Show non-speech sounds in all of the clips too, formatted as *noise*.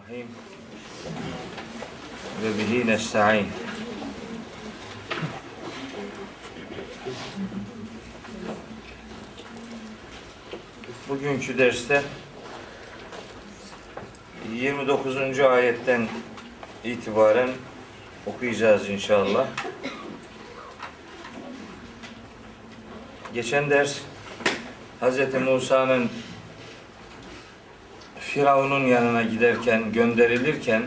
Bismillahirrahmanirrahim. Ve bihi nesta'in. Bugünkü derste 29. ayetten itibaren okuyacağız inşallah. Geçen ders Hz. Musa'nın Firavun'un yanına giderken, gönderilirken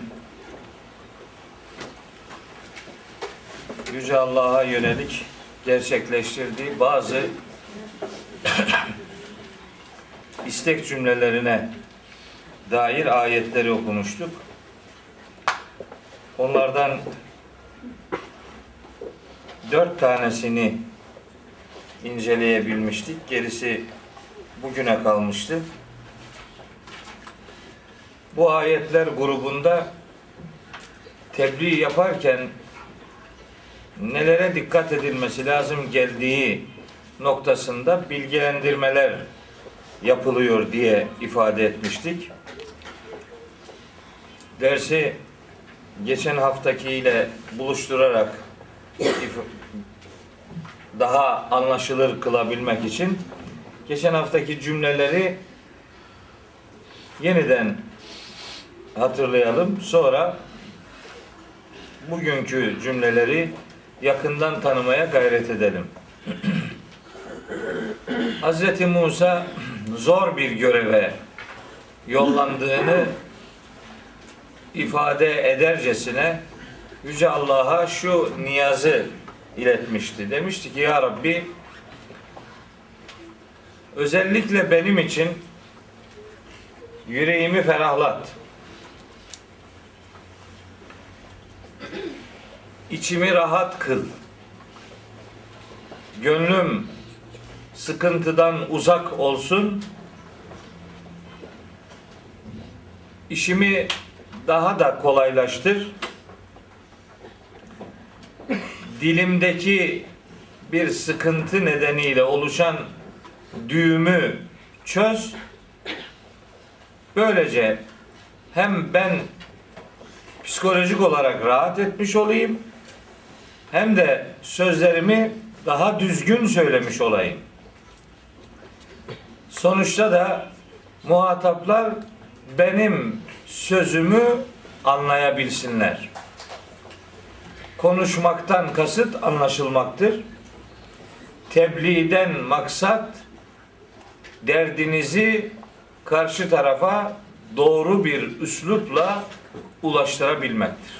Yüce Allah'a yönelik gerçekleştirdiği bazı *coughs* istek cümlelerine dair ayetleri okumuştuk. Onlardan dört tanesini inceleyebilmiştik. Gerisi bugüne kalmıştı. Bu ayetler grubunda tebliğ yaparken nelere dikkat edilmesi lazım geldiği noktasında bilgilendirmeler yapılıyor diye ifade etmiştik. Dersi geçen haftaki ile buluşturarak daha anlaşılır kılabilmek için geçen haftaki cümleleri yeniden hatırlayalım. Sonra bugünkü cümleleri yakından tanımaya gayret edelim. *clears throat* Hz. Musa zor bir göreve yollandığını ifade edercesine Yüce Allah'a şu niyazı iletmişti. Demişti ki Ya Rabbi özellikle benim için yüreğimi ferahlat. İçimi rahat kıl. Gönlüm sıkıntıdan uzak olsun. İşimi daha da kolaylaştır. Dilimdeki bir sıkıntı nedeniyle oluşan düğümü çöz. Böylece hem ben psikolojik olarak rahat etmiş olayım hem de sözlerimi daha düzgün söylemiş olayım. Sonuçta da muhataplar benim sözümü anlayabilsinler. Konuşmaktan kasıt anlaşılmaktır. Tebliğden maksat derdinizi karşı tarafa doğru bir üslupla ulaştırabilmektir.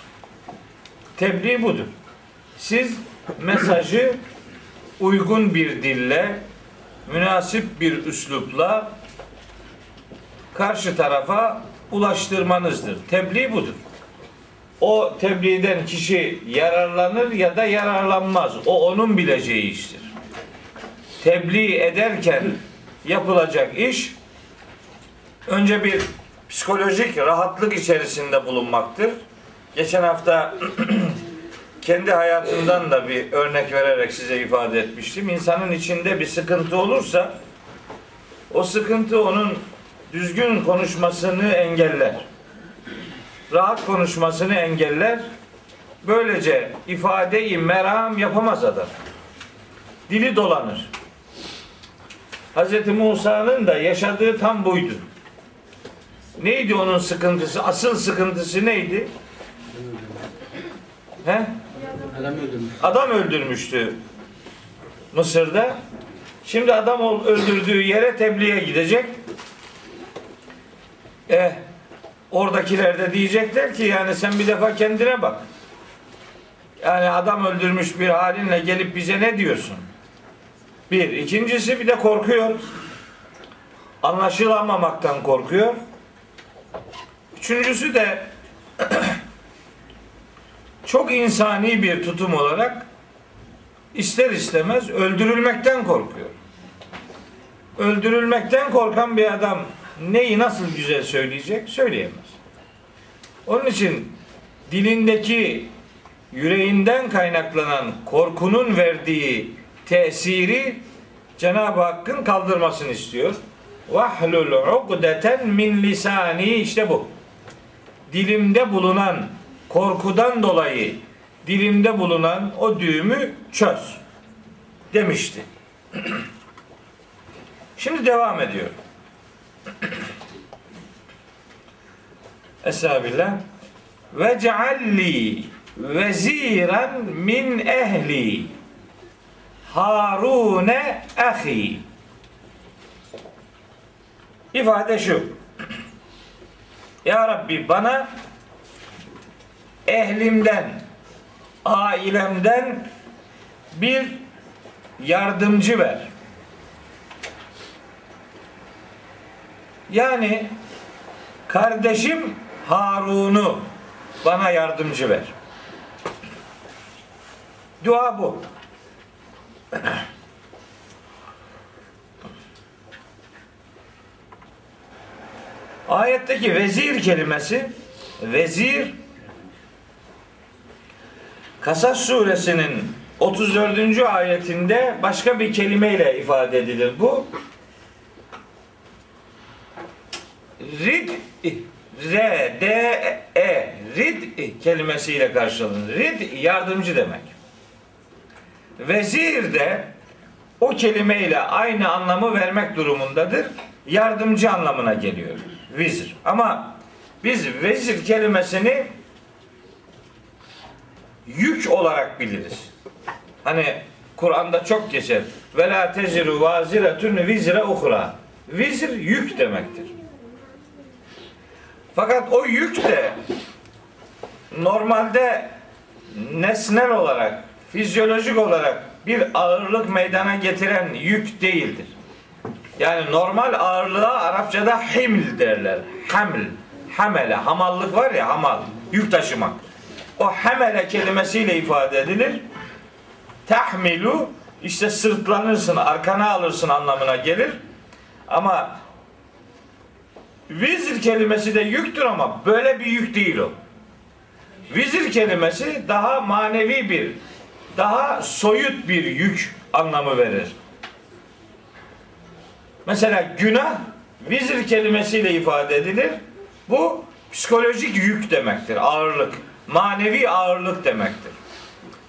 Tebliğ budur. Siz mesajı uygun bir dille, münasip bir üslupla karşı tarafa ulaştırmanızdır. Tebliğ budur. O tebliğden kişi yararlanır ya da yararlanmaz. O onun bileceği iştir. Tebliğ ederken yapılacak iş önce bir psikolojik rahatlık içerisinde bulunmaktır. Geçen hafta *clears throat* kendi hayatımdan da bir örnek vererek size ifade etmiştim. İnsanın içinde bir sıkıntı olursa o sıkıntı onun düzgün konuşmasını engeller. Rahat konuşmasını engeller. Böylece ifadeyi meram yapamaz adam. Dili dolanır. Hz. Musa'nın da yaşadığı tam buydu. Neydi onun sıkıntısı? Asıl sıkıntısı neydi? He? Adam öldürmüş. Adam öldürmüştü Mısır'da. Şimdi adam öldürdüğü yere tebliğe gidecek. Eh, oradakiler de diyecekler ki yani sen bir defa kendine bak. Yani adam öldürmüş bir halinle gelip bize ne diyorsun? Bir. ikincisi bir de korkuyor. Anlaşılamamaktan korkuyor. Üçüncüsü de *clears throat* çok insani bir tutum olarak ister istemez öldürülmekten korkuyor. Öldürülmekten korkan bir adam neyi nasıl güzel söyleyecek? Söyleyemez. Onun için dilindeki yüreğinden kaynaklanan korkunun verdiği tesiri Cenab-ı Hakk'ın kaldırmasını istiyor. Vahlul ukdeten min lisani işte bu. dilimde bulunan korkudan dolayı dilimde bulunan o düğümü çöz demişti. *clears throat* Şimdi devam ediyor. *clears throat* Estağfirullah. Ve cealli veziren min ehli Harune ahi. İfade şu. Ya Rabbi bana ehlimden, ailemden bir yardımcı ver. Yani kardeşim Harun'u bana yardımcı ver. Dua bu. *clears throat* Ayetteki vezir kelimesi vezir Kasas suresinin 34. ayetinde başka bir kelimeyle ifade edilir bu. Rid R D E rid kelimesiyle karşılanır. Rid yardımcı demek. Vezir de o kelimeyle aynı anlamı vermek durumundadır. Yardımcı anlamına geliyor. Vizir. Ama biz vezir kelimesini yük olarak biliriz. Hani Kur'an'da çok geçer. Ve la teziru vaziretun vizre uhra. Vizir yük demektir. Fakat o yük de normalde nesnel olarak, fizyolojik olarak bir ağırlık meydana getiren yük değildir. Yani normal ağırlığa Arapçada himl derler. Haml, hamele, hamallık var ya hamal, yük taşımak. O hamele kelimesiyle ifade edilir. Tahmilu işte sırtlanırsın, arkana alırsın anlamına gelir. Ama vizir kelimesi de yüktür ama böyle bir yük değil o. Vizir kelimesi daha manevi bir, daha soyut bir yük anlamı verir. Mesela günah vizir kelimesiyle ifade edilir. Bu psikolojik yük demektir, ağırlık. Manevi ağırlık demektir.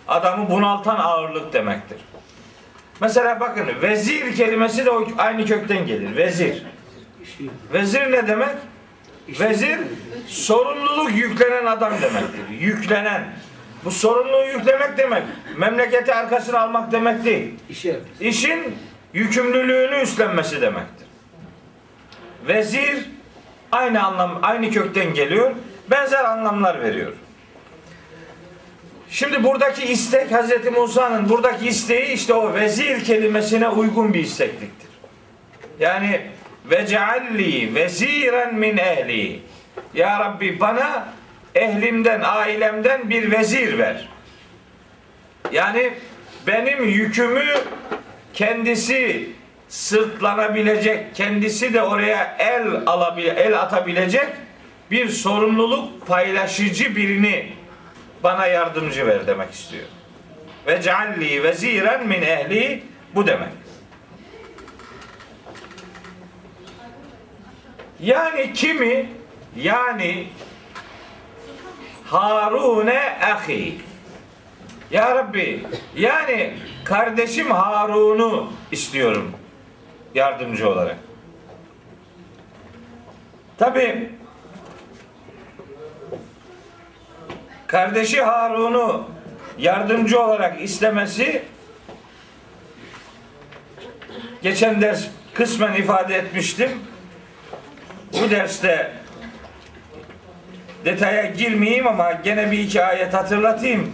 Adamı bunaltan ağırlık demektir. Mesela bakın vezir kelimesi de aynı kökten gelir. Vezir. Vezir ne demek? Vezir sorumluluk yüklenen adam demektir. Yüklenen. Bu sorumluluğu yüklemek demek. Memleketi arkasına almak demek değil. İşin yükümlülüğünü üstlenmesi demektir. Vezir aynı anlam aynı kökten geliyor. Benzer anlamlar veriyor. Şimdi buradaki istek Hz. Musa'nın buradaki isteği işte o vezir kelimesine uygun bir istekliktir. Yani ve cealli veziren min ehli. Ya Rabbi bana ehlimden, ailemden bir vezir ver. Yani benim yükümü kendisi sırtlanabilecek, kendisi de oraya el alabile, el atabilecek bir sorumluluk paylaşıcı birini bana yardımcı ver demek istiyor. Ve cealli veziren min ehli bu demek. Yani kimi? Yani Harune ahi. Ya Rabbi yani kardeşim Harun'u istiyorum yardımcı olarak. Tabi kardeşi Harun'u yardımcı olarak istemesi geçen ders kısmen ifade etmiştim. Bu derste detaya girmeyeyim ama gene bir iki ayet hatırlatayım.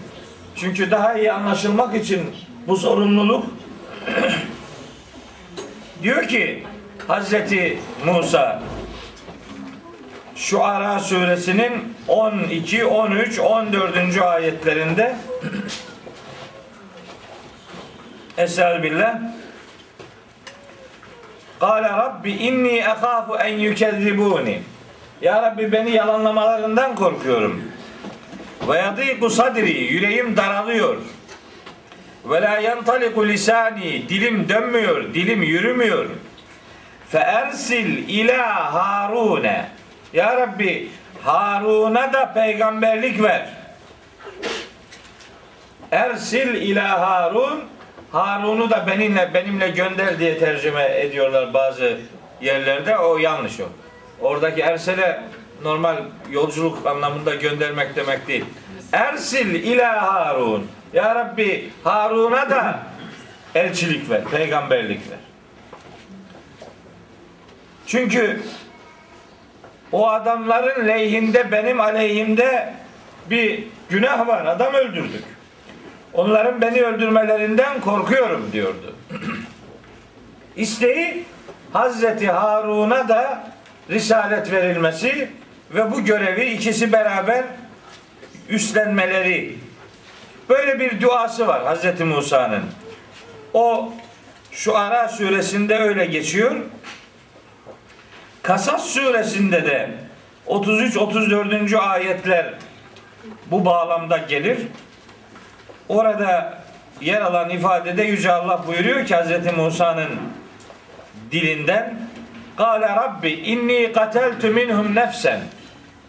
Çünkü daha iyi anlaşılmak için bu sorumluluk *clears throat* diyor ki Hazreti Musa Şuara suresinin 12, 13, 14. ayetlerinde *clears throat* Estağfirullah Kale Rabbi inni ekhafu en yükezzibuni Ya Rabbi beni yalanlamalarından korkuyorum. Ve yadiku sadri yüreğim daralıyor. Ve la yantaliku lisani dilim dönmüyor, dilim yürümüyor. Fe ersil ila Harune Ya Rabbi Harun'a da peygamberlik ver. Ersil ila Harun Harun'u da benimle benimle gönder diye tercüme ediyorlar bazı yerlerde. O yanlış o. Oradaki ersele normal yolculuk anlamında göndermek demek değil. Ersil ila Harun. Ya Rabbi Harun'a da elçilik ver, peygamberlik ver. Çünkü o adamların lehinde benim aleyhimde bir günah var. Adam öldürdük. Onların beni öldürmelerinden korkuyorum diyordu. *clears throat* İsteği Hazreti Harun'a da risalet verilmesi ve bu görevi ikisi beraber üstlenmeleri. Böyle bir duası var Hazreti Musa'nın. O şu Ara suresinde öyle geçiyor. Kasas suresinde de 33-34. ayetler bu bağlamda gelir. Orada yer alan ifadede Yüce Allah buyuruyor ki Hz. Musa'nın dilinden Kale Rabbi inni kateltu minhum nefsen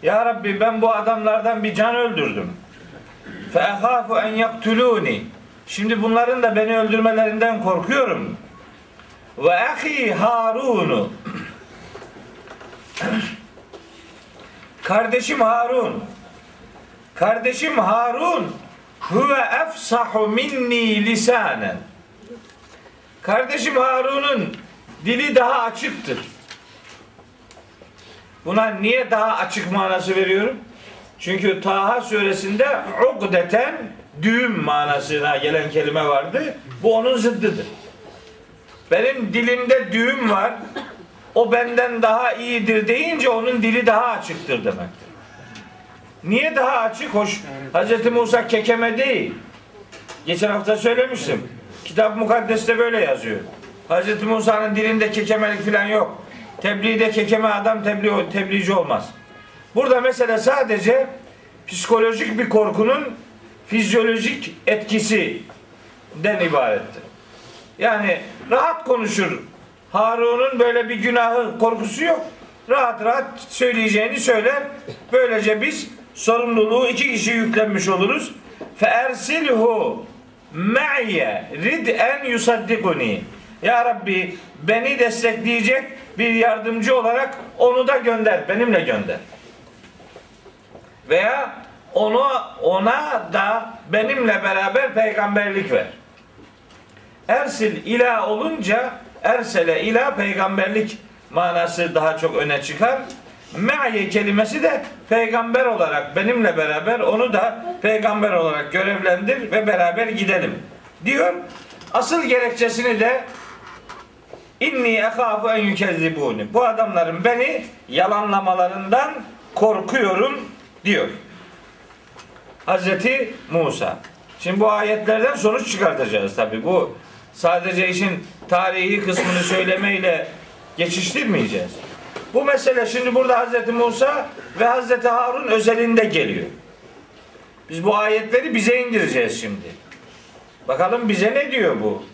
Ya Rabbi ben bu adamlardan bir can öldürdüm. Fe ehafu en yaktuluni Şimdi bunların da beni öldürmelerinden korkuyorum. Ve ahi Harunu Kardeşim Harun Kardeşim Harun huve efsahu minni lisanen. Kardeşim Harun'un dili daha açıktır. Buna niye daha açık manası veriyorum? Çünkü Taha suresinde ukdeten düğüm manasına gelen kelime vardı. Bu onun zıddıdır. Benim dilimde düğüm var. O benden daha iyidir deyince onun dili daha açıktır demektir. Niye daha açık? Hoş. Hz. Musa kekeme değil. Geçen hafta söylemiştim. Kitap mukaddeste böyle yazıyor. Hz. Musa'nın dilinde kekemelik falan yok. Tebliğde kekeme adam tebliğ, tebliğci olmaz. Burada mesele sadece psikolojik bir korkunun fizyolojik etkisinden ibarettir. Yani rahat konuşur. Harun'un böyle bir günahı, korkusu yok. Rahat rahat söyleyeceğini söyler. Böylece biz sorumluluğu iki kişi yüklenmiş oluruz. Fe ersilhu me'ye rid'en yusaddikuni. Ya Rabbi beni destekleyecek bir yardımcı olarak onu da gönder. Benimle gönder. Veya onu ona da benimle beraber peygamberlik ver. Ersil ila olunca ersele ila peygamberlik manası daha çok öne çıkar. Me'ye kelimesi de peygamber olarak benimle beraber onu da peygamber olarak görevlendir ve beraber gidelim diyor. Asıl gerekçesini de inni ehafu en yükezzibuni. Bu adamların beni yalanlamalarından korkuyorum diyor. Hazreti Musa. Şimdi bu ayetlerden sonuç çıkartacağız tabi. Bu sadece işin tarihi kısmını söylemeyle geçiştirmeyeceğiz. Bu mesele şimdi burada Hazreti Musa ve Hazreti Harun özelinde geliyor. Biz bu ayetleri bize indireceğiz şimdi. Bakalım bize ne diyor bu?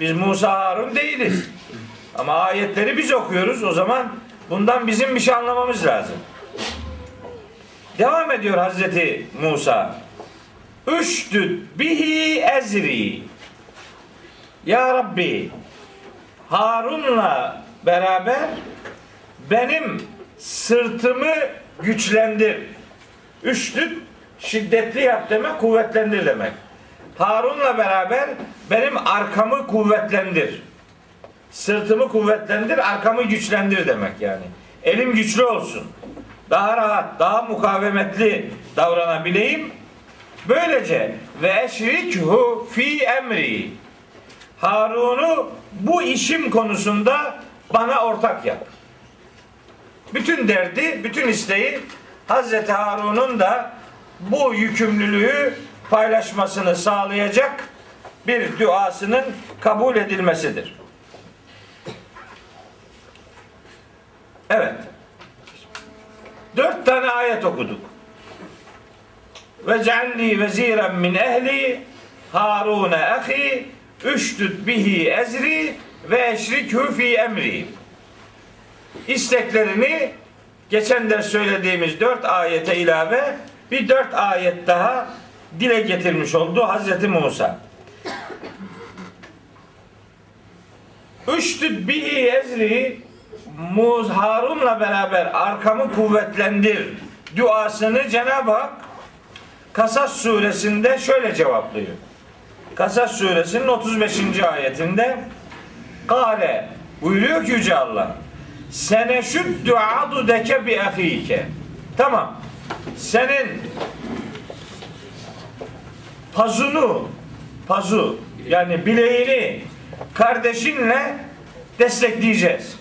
Biz Musa Harun değiliz. Ama ayetleri biz okuyoruz. O zaman bundan bizim bir şey anlamamız lazım. Devam ediyor Hazreti Musa. Üştüd bihi ezri. Ya Rabbi Harun'la beraber benim sırtımı güçlendir. Üştüd şiddetli yap demek, kuvvetlendir demek. Harun'la beraber benim arkamı kuvvetlendir. Sırtımı kuvvetlendir, arkamı güçlendir demek yani. Elim güçlü olsun. Daha rahat, daha mukavemetli davranabileyim. Böylece ve eşrikhu fi emri. Harun'u bu işim konusunda bana ortak yap. Bütün derdi, bütün isteği Hazreti Harun'un da bu yükümlülüğü paylaşmasını sağlayacak bir duasının kabul edilmesidir. Evet. Dört tane ayet okuduk. Ve cealli veziren min ehli Harun ahi üştüd bihi ezri ve eşrikhu fi emri. İsteklerini geçen ders söylediğimiz dört ayete ilave bir dört ayet daha dile getirmiş oldu Hazreti Musa. Üştüd bihi ezri Muz Harun'la beraber arkamı kuvvetlendir duasını Cenab-ı Hak Kasas suresinde şöyle cevaplıyor. Kasas suresinin 35. ayetinde Kale buyuruyor ki Yüce Allah Seneşüddü adu deke bi ahike Tamam. Senin pazunu pazu yani bileğini kardeşinle destekleyeceğiz.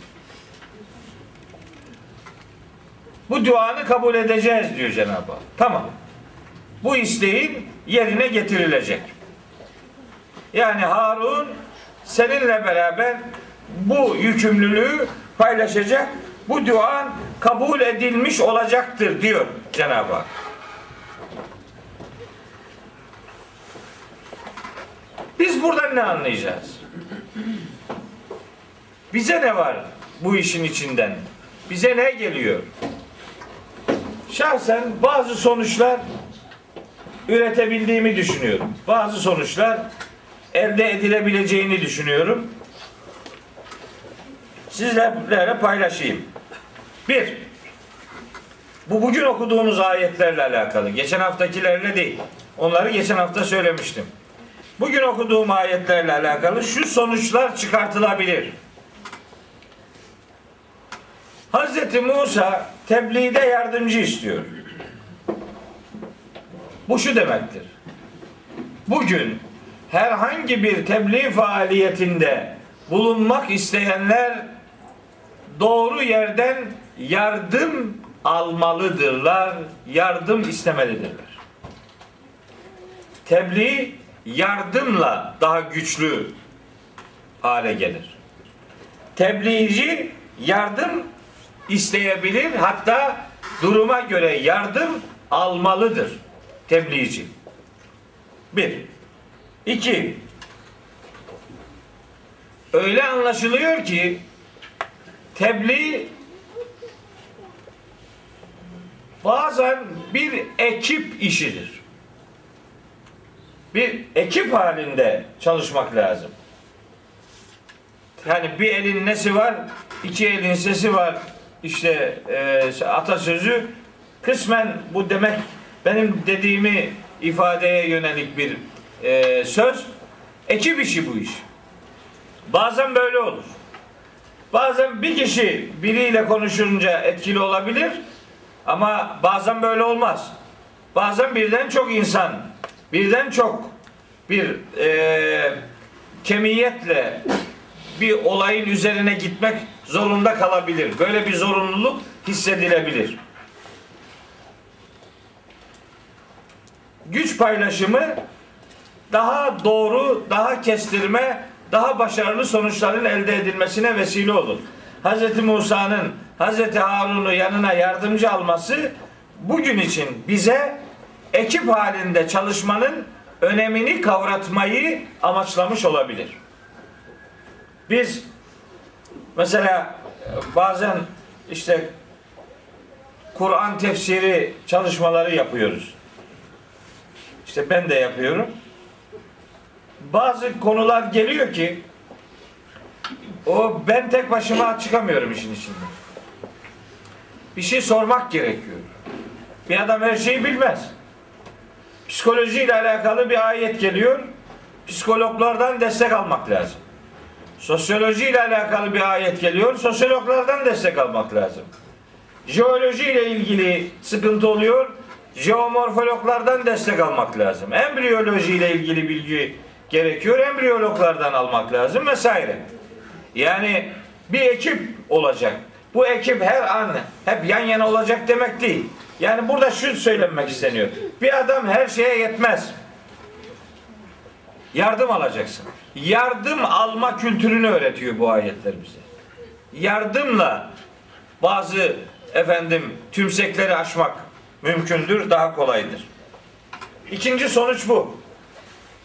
Bu duanı kabul edeceğiz diyor Cenab-ı Hak. Tamam. Bu isteğin yerine getirilecek. Yani Harun seninle beraber bu yükümlülüğü paylaşacak. Bu duan kabul edilmiş olacaktır diyor Cenab-ı Hak. Biz buradan ne anlayacağız? Bize ne var bu işin içinden? Bize ne geliyor? Şahsen bazı sonuçlar üretebildiğimi düşünüyorum. Bazı sonuçlar elde edilebileceğini düşünüyorum. Sizlerle paylaşayım. Bir, bu bugün okuduğumuz ayetlerle alakalı. Geçen haftakilerle değil. Onları geçen hafta söylemiştim. Bugün okuduğum ayetlerle alakalı şu sonuçlar çıkartılabilir. Hz. Musa tebliğde yardımcı istiyor. Bu şu demektir. Bugün herhangi bir tebliğ faaliyetinde bulunmak isteyenler doğru yerden yardım almalıdırlar, yardım istemelidirler. Tebliğ yardımla daha güçlü hale gelir. Tebliğci yardım isteyebilir, hatta duruma göre yardım almalıdır tebliğci. Bir. İki. Öyle anlaşılıyor ki tebliğ bazen bir ekip işidir. Bir ekip halinde çalışmak lazım. Yani bir elin nesi var, iki elin sesi var. İşte e, atasözü kısmen bu demek benim dediğimi ifadeye yönelik bir e, söz. Ekip işi bu iş. Bazen böyle olur. Bazen bir kişi biriyle konuşunca etkili olabilir ama bazen böyle olmaz. Bazen birden çok insan, birden çok bir e, kemiyetle bir olayın üzerine gitmek zorunda kalabilir. Böyle bir zorunluluk hissedilebilir. Güç paylaşımı daha doğru, daha kestirme, daha başarılı sonuçların elde edilmesine vesile olur. Hz. Musa'nın Hz. Harun'u yanına yardımcı alması bugün için bize ekip halinde çalışmanın önemini kavratmayı amaçlamış olabilir. Biz mesela bazen işte Kur'an tefsiri çalışmaları yapıyoruz. İşte ben de yapıyorum. Bazı konular geliyor ki o ben tek başıma çıkamıyorum işin içinde. Bir şey sormak gerekiyor. Bir adam her şeyi bilmez. Psikolojiyle alakalı bir ayet geliyor. Psikologlardan destek almak lazım. Sosyolojiyle alakalı bir ayet geliyor. Sosyologlardan destek almak lazım. Jeolojiyle ilgili sıkıntı oluyor. Jeomorfologlardan destek almak lazım. Embriyolojiyle ilgili bilgi gerekiyor. Embriyologlardan almak lazım vesaire. Yani bir ekip olacak. Bu ekip her an hep yan yana olacak demek değil. Yani burada şu söylenmek isteniyor. Bir adam her şeye yetmez. Yardım alacaksın. Yardım alma kültürünü öğretiyor bu ayetler bize. Yardımla bazı efendim tümsekleri aşmak mümkündür, daha kolaydır. İkinci sonuç bu.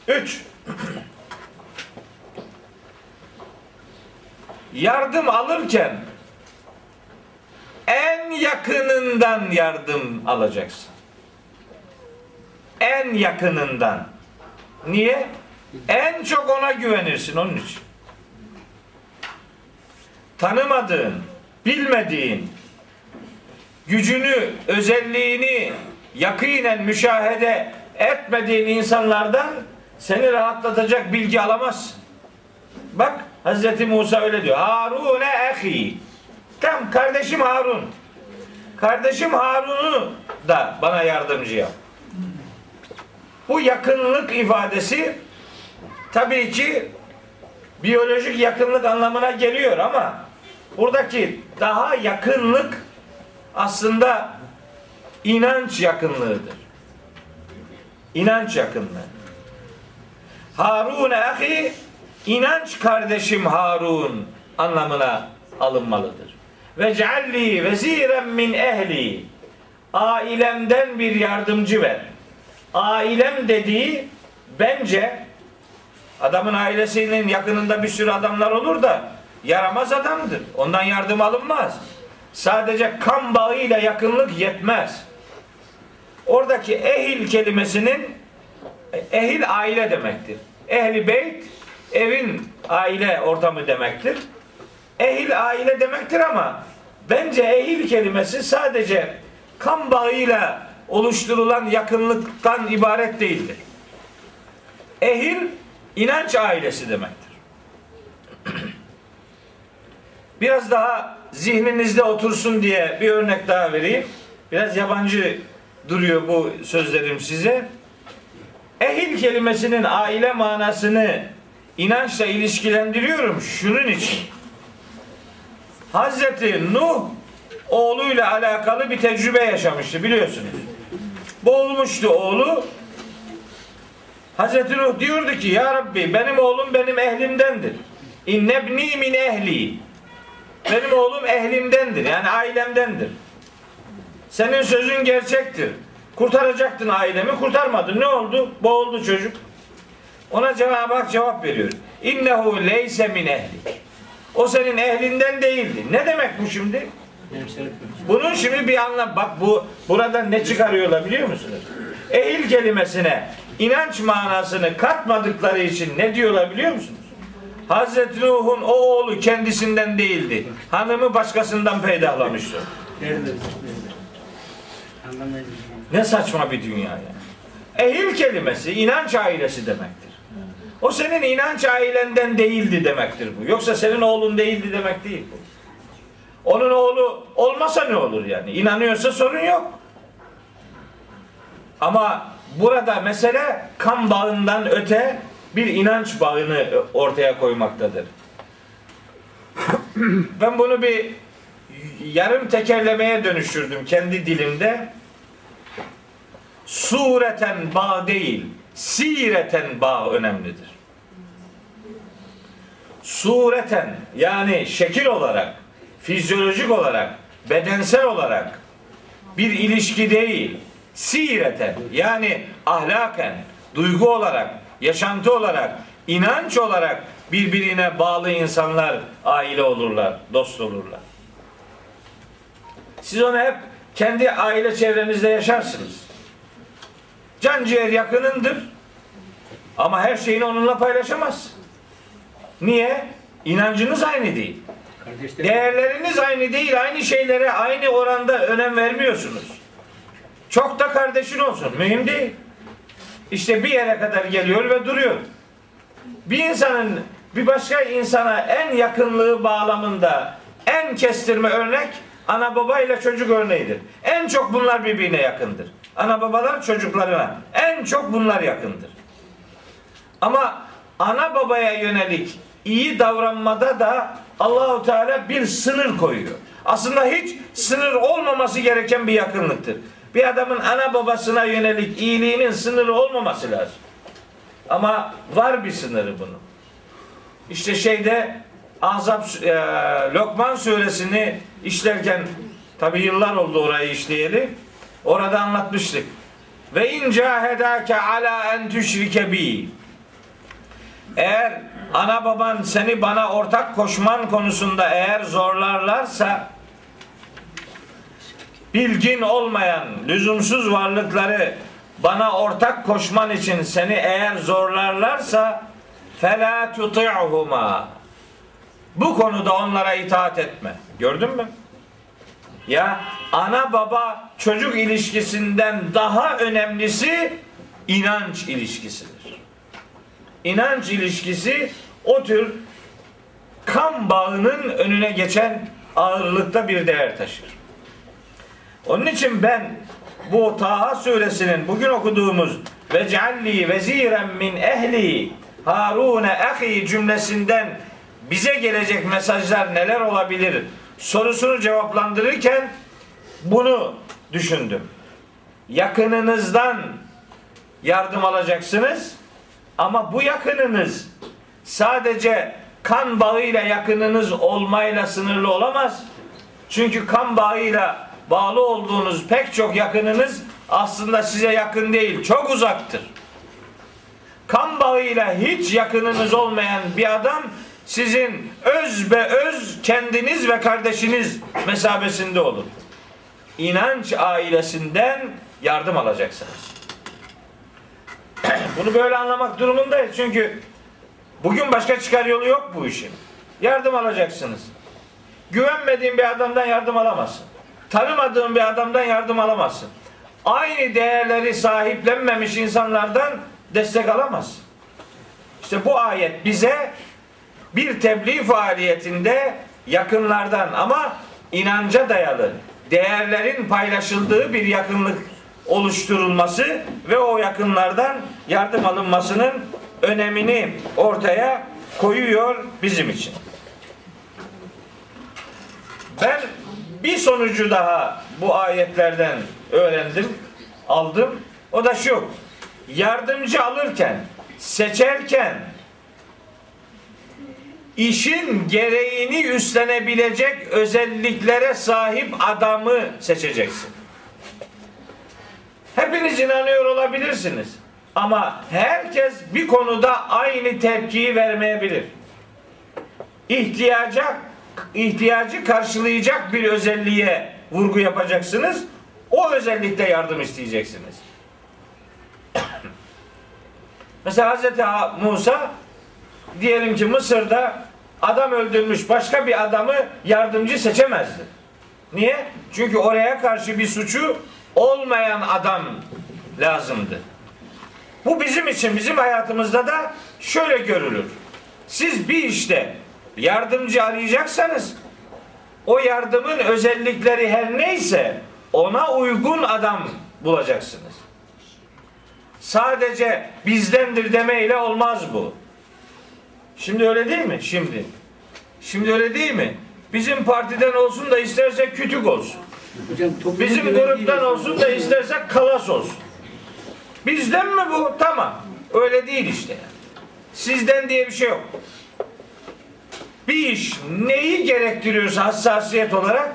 Üç. *clears throat* Yardım alırken en yakınından yardım alacaksın. En yakınından. Niye? En çok ona güvenirsin onun için. Tanımadığın, bilmediğin, gücünü, özelliğini yakinen müşahede etmediğin insanlardan seni rahatlatacak bilgi alamazsın. Bak Hazreti Musa öyle diyor. Harune ehi. Tam kardeşim Harun. Kardeşim Harun'u da bana yardımcı yap. Bu yakınlık ifadesi tabii ki biyolojik yakınlık anlamına geliyor ama buradaki daha yakınlık aslında inanç yakınlığıdır. İnanç yakınlığı. Harun ahi inanç kardeşim Harun anlamına alınmalıdır. Ve cealli veziren min ehli ailemden bir yardımcı ver. Ailem dediği bence adamın ailesinin yakınında bir sürü adamlar olur da yaramaz adamdır. Ondan yardım alınmaz. Sadece kan bağıyla yakınlık yetmez. Oradaki ehil kelimesinin ehil aile demektir. Ehli beyt evin aile ortamı demektir. Ehil aile demektir ama bence ehil kelimesi sadece kan bağıyla oluşturulan yakınlıktan ibaret değildir. Ehil inanç ailesi demektir. Biraz daha zihninizde otursun diye bir örnek daha vereyim. Biraz yabancı duruyor bu sözlerim size. Ehil kelimesinin aile manasını inançla ilişkilendiriyorum şunun için. Hazreti Nuh oğluyla alakalı bir tecrübe yaşamıştı biliyorsunuz. Boğulmuştu oğlu. Hazreti Nuh diyordu ki ya Rabbi benim oğlum benim ehlimdendir. İnnebni min ehli. Benim oğlum ehlimdendir. Yani ailemdendir. Senin sözün gerçektir. Kurtaracaktın ailemi, kurtarmadın. Ne oldu? Boğuldu çocuk. Ona Cenab-ı Hak cevap veriyor. İnnehu leyse min ehli. O senin ehlinden değildi. Ne demek bu şimdi? Bunun şimdi bir anlam. Bak bu buradan ne çıkarıyorlar biliyor musunuz? Ehil kelimesine inanç manasını katmadıkları için ne diyorlar biliyor musunuz? Hazreti Nuh'un o oğlu kendisinden değildi. Hanımı başkasından peydahlamıştı. Ne saçma bir dünya ya. Ehil kelimesi inanç ailesi demektir. O senin inanç ailenden değildi demektir bu. Yoksa senin oğlun değildi demek değil bu. Onun oğlu olmasa ne olur yani? İnanıyorsa sorun yok. Ama burada mesele kan bağından öte bir inanç bağını ortaya koymaktadır. *clears throat* ben bunu bir yarım tekerlemeye dönüştürdüm kendi dilimde. Sureten bağ değil, sireten bağ önemlidir. Sureten yani şekil olarak, fizyolojik olarak, bedensel olarak bir ilişki değil, sireten yani ahlaken, duygu olarak, yaşantı olarak, inanç olarak birbirine bağlı insanlar aile olurlar, dost olurlar. Siz onu hep kendi aile çevrenizde yaşarsınız. Can ciğer yakınındır. Ama her şeyini onunla paylaşamaz. Niye? İnancınız aynı değil. Değerleriniz aynı değil. Aynı şeylere aynı oranda önem vermiyorsunuz. Çok da kardeşin olsun. Mühim değil. İşte bir yere kadar geliyor ve duruyor. Bir insanın bir başka insana en yakınlığı bağlamında en kestirme örnek ana baba ile çocuk örneğidir. En çok bunlar birbirine yakındır. Ana babalar çocuklarına en çok bunlar yakındır. Ama ana babaya yönelik iyi davranmada da Allahu Teala bir sınır koyuyor. Aslında hiç sınır olmaması gereken bir yakınlıktır. Bir adamın ana babasına yönelik iyiliğinin sınırı olmaması lazım. Ama var bir sınırı bunun. İşte şeyde Azap e, Lokman suresini işlerken tabi yıllar oldu orayı işleyeli. Orada anlatmıştık. Ve in cahedake ala en tüşrike bi. Eğer ana baban seni bana ortak koşman konusunda eğer zorlarlarsa bilgin olmayan lüzumsuz varlıkları bana ortak koşman için seni eğer zorlarlarsa fela tuti'huma bu konuda onlara itaat etme. Gördün mü? Ya ana baba çocuk ilişkisinden daha önemlisi inanç ilişkisidir. İnanç ilişkisi o tür kan bağının önüne geçen ağırlıkta bir değer taşır. Onun için ben bu Taha suresinin bugün okuduğumuz ve cealli veziren min ehli Harun ahi cümlesinden bize gelecek mesajlar neler olabilir sorusunu cevaplandırırken bunu düşündüm. Yakınınızdan yardım alacaksınız ama bu yakınınız sadece kan bağıyla yakınınız olmayla sınırlı olamaz. Çünkü kan bağıyla bağlı olduğunuz pek çok yakınınız aslında size yakın değil, çok uzaktır. Kan bağıyla hiç yakınınız olmayan bir adam sizin öz be öz kendiniz ve kardeşiniz mesabesinde olur. İnanç ailesinden yardım alacaksınız. *clears throat* Bunu böyle anlamak durumundayız. Çünkü bugün başka çıkar yolu yok bu işin. Yardım alacaksınız. Güvenmediğin bir adamdan yardım alamazsın. Tanımadığın bir adamdan yardım alamazsın. Aynı değerleri sahiplenmemiş insanlardan destek alamazsın. İşte bu ayet bize bir tebliğ faaliyetinde yakınlardan ama inanca dayalı değerlerin paylaşıldığı bir yakınlık oluşturulması ve o yakınlardan yardım alınmasının önemini ortaya koyuyor bizim için. Ben bir sonucu daha bu ayetlerden öğrendim, aldım. O da şu. Yardımcı alırken, seçerken işin gereğini üstlenebilecek özelliklere sahip adamı seçeceksin. Hepiniz inanıyor olabilirsiniz. Ama herkes bir konuda aynı tepkiyi vermeyebilir. İhtiyaca ihtiyacı karşılayacak bir özelliğe vurgu yapacaksınız. O özellikte yardım isteyeceksiniz. *coughs* Mesela Hz. Musa diyelim ki Mısır'da adam öldürmüş başka bir adamı yardımcı seçemezdi. Niye? Çünkü oraya karşı bir suçu olmayan adam lazımdı. Bu bizim için, bizim hayatımızda da şöyle görülür. Siz bir işte yardımcı arayacaksanız o yardımın özellikleri her neyse ona uygun adam bulacaksınız. Sadece bizdendir demeyle olmaz bu. Şimdi öyle değil mi? Şimdi. Şimdi öyle değil mi? Bizim partiden olsun da istersek kütük olsun. Hocam, Bizim gruptan olsun da istersek kalas olsun. Bizden mi bu? Tamam. Öyle değil işte. Sizden diye bir şey yok. Bir iş neyi gerektiriyorsa hassasiyet olarak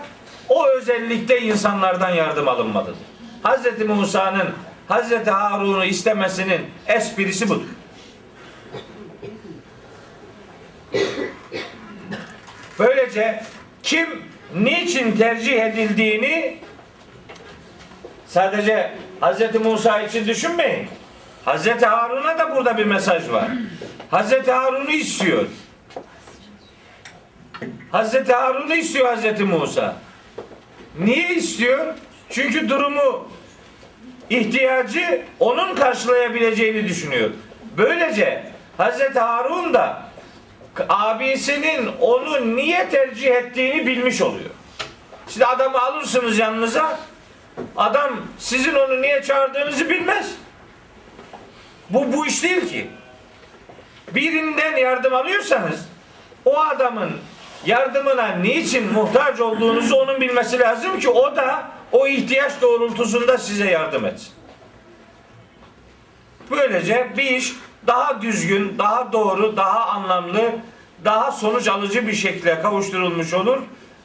o özellikte insanlardan yardım alınmalıdır. Hz. Musa'nın Hz. Harun'u istemesinin esprisi budur. Böylece kim niçin tercih edildiğini sadece Hz. Musa için düşünmeyin. Hz. Harun'a da burada bir mesaj var. Hz. Harun'u istiyor. Hz. Harun'u istiyor Hz. Musa. Niye istiyor? Çünkü durumu ihtiyacı onun karşılayabileceğini düşünüyor. Böylece Hz. Harun da abisinin onu niye tercih ettiğini bilmiş oluyor. Şimdi adamı alırsınız yanınıza. Adam sizin onu niye çağırdığınızı bilmez. Bu bu iş değil ki. Birinden yardım alıyorsanız o adamın yardımına niçin muhtaç olduğunuzu onun bilmesi lazım ki o da o ihtiyaç doğrultusunda size yardım etsin. Böylece bir iş daha düzgün, daha doğru, daha anlamlı, daha sonuç alıcı bir şekilde kavuşturulmuş olur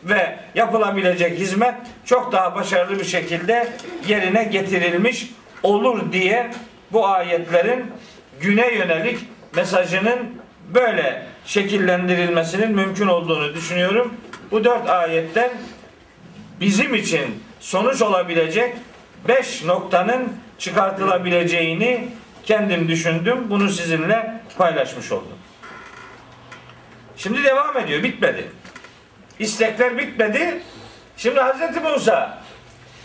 ve yapılabilecek hizmet çok daha başarılı bir şekilde yerine getirilmiş olur diye bu ayetlerin güne yönelik mesajının böyle şekillendirilmesinin mümkün olduğunu düşünüyorum. Bu dört ayetten bizim için sonuç olabilecek beş noktanın çıkartılabileceğini kendim düşündüm. Bunu sizinle paylaşmış oldum. Şimdi devam ediyor. Bitmedi. İstekler bitmedi. Şimdi Hazreti Musa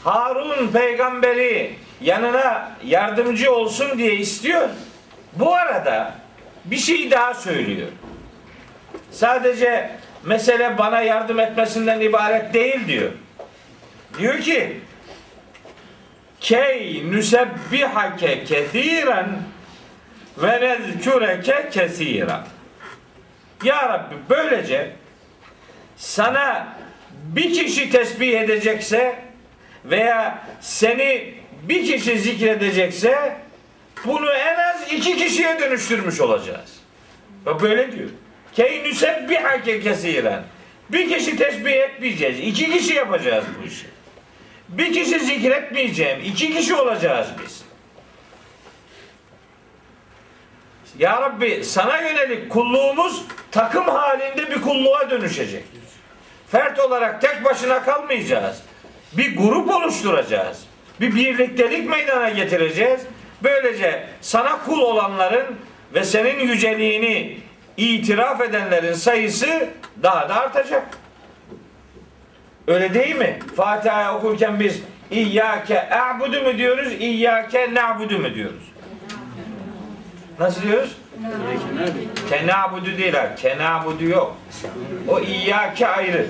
Harun peygamberi yanına yardımcı olsun diye istiyor. Bu arada bir şey daha söylüyor. Sadece mesele bana yardım etmesinden ibaret değil diyor. Diyor ki Key nüsebbihake kethiren ve nezkureke kesiren. Ya Rabbi böylece sana bir kişi tesbih edecekse veya seni bir kişi zikredecekse bunu en az iki kişiye dönüştürmüş olacağız. Böyle diyor. Key nüsebbihake kesiren. Bir kişi tesbih etmeyeceğiz. iki kişi yapacağız bu işi. Bir kişi zikretmeyeceğim. iki kişi olacağız biz. Ya Rabbi sana yönelik kulluğumuz takım halinde bir kulluğa dönüşecek. Fert olarak tek başına kalmayacağız. Bir grup oluşturacağız. Bir birliktelik meydana getireceğiz. Böylece sana kul olanların ve senin yüceliğini itiraf edenlerin sayısı daha da artacak. Öyle değil mi? Fatiha okurken biz İyyâke a'budu mu diyoruz, İyyâke na'budu mu diyoruz? Nasıl diyoruz? Kenabudu değil ha. Kenabudu yok. O İyyâke ayrı.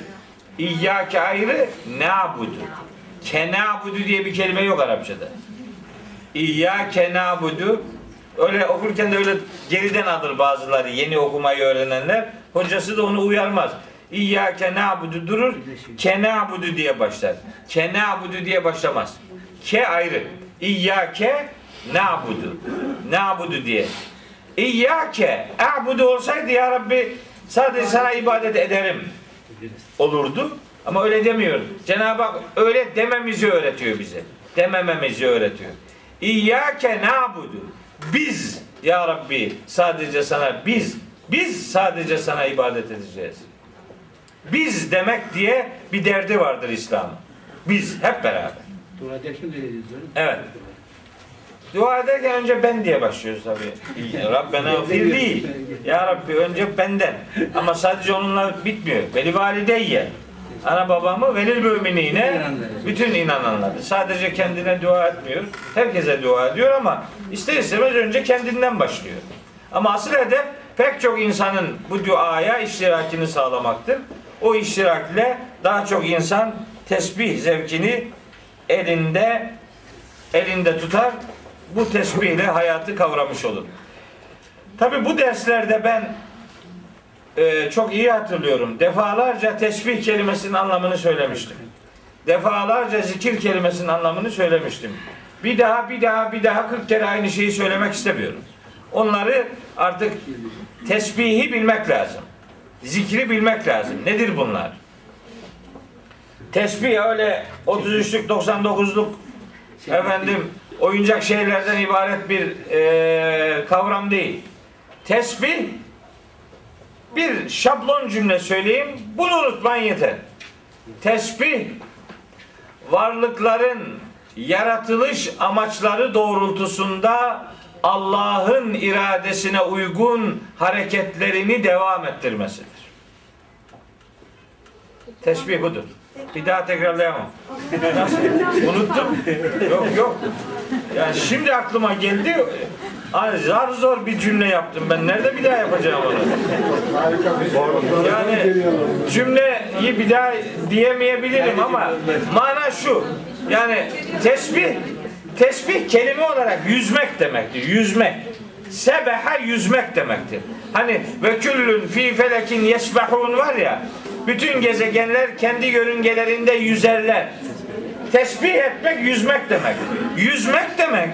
İyyâke ayrı, na'budu. Kenabudu diye bir kelime yok Arapçada. İyyâke na'budu Öyle okurken de öyle geriden alır bazıları yeni okumayı öğrenenler. Hocası da onu uyarmaz. İyyâke na'budu durur. Kena'budu diye başlar. Kena'budu diye başlamaz. Ke ayrı. İyyâke na'budu. Na'budu diye. İyyâke a'budu olsaydı ya Rabbi sadece sana ibadet ederim olurdu. Ama öyle demiyor. Cenab-ı Hak öyle dememizi öğretiyor bize. Demememizi öğretiyor. İyyâke na'budu. Biz ya Rabbi sadece sana biz biz sadece sana ibadet edeceğiz. Biz demek diye bir derdi vardır İslam'ın. Biz hep beraber. Dua ederken de. Evet. Dua ederken önce ben diye başlıyoruz tabii. Rabbena gfir değil. Ya Rabbi önce benden. Ama sadece onunla bitmiyor. Veli valideyye. Ana babamı velil müminine bütün inananları. Sadece kendine dua etmiyor. Herkese dua ediyor ama ister istemez önce kendinden başlıyor. Ama asıl hedef pek çok insanın bu duaya iştirakini sağlamaktır. O iştirakle daha çok insan tesbih zevkini elinde elinde tutar. Bu tesbihle hayatı kavramış olur. Tabi bu derslerde ben e, çok iyi hatırlıyorum. Defalarca tesbih kelimesinin anlamını söylemiştim. Defalarca zikir kelimesinin anlamını söylemiştim. Bir daha bir daha bir daha 40 kere aynı şeyi söylemek istemiyorum. Onları artık tesbihi bilmek lazım. Zikri bilmek lazım. Nedir bunlar? Tesbih öyle 33'lük 99'luk efendim oyuncak şeylerden ibaret bir e, kavram değil. Tesbih bir şablon cümle söyleyeyim. Bunu unutmayın yeter. Tesbih varlıkların yaratılış amaçları doğrultusunda Allah'ın iradesine uygun hareketlerini devam ettirmesidir. Tesbih budur. Bir daha tekrarlayamam. Nasıl? Unuttum. Yok yok. Yani şimdi aklıma geldi. Hani zar zor bir cümle yaptım ben. Nerede bir daha yapacağım onu? Yani cümleyi bir daha diyemeyebilirim ama mana şu. Yani tesbih tesbih kelime olarak yüzmek demektir. Yüzmek. Sebeha yüzmek demektir. Hani ve küllün fi felekin yesbehun var ya bütün gezegenler kendi yörüngelerinde yüzerler. Tesbih etmek yüzmek demek. Yüzmek demek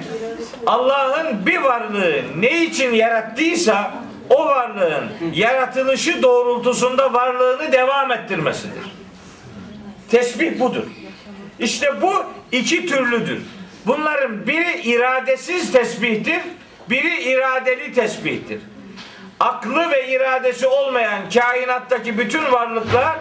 Allah'ın bir varlığı ne için yarattıysa o varlığın yaratılışı doğrultusunda varlığını devam ettirmesidir. Tesbih budur. İşte bu iki türlüdür. Bunların biri iradesiz tesbihtir, biri iradeli tesbihtir. Aklı ve iradesi olmayan kainattaki bütün varlıklar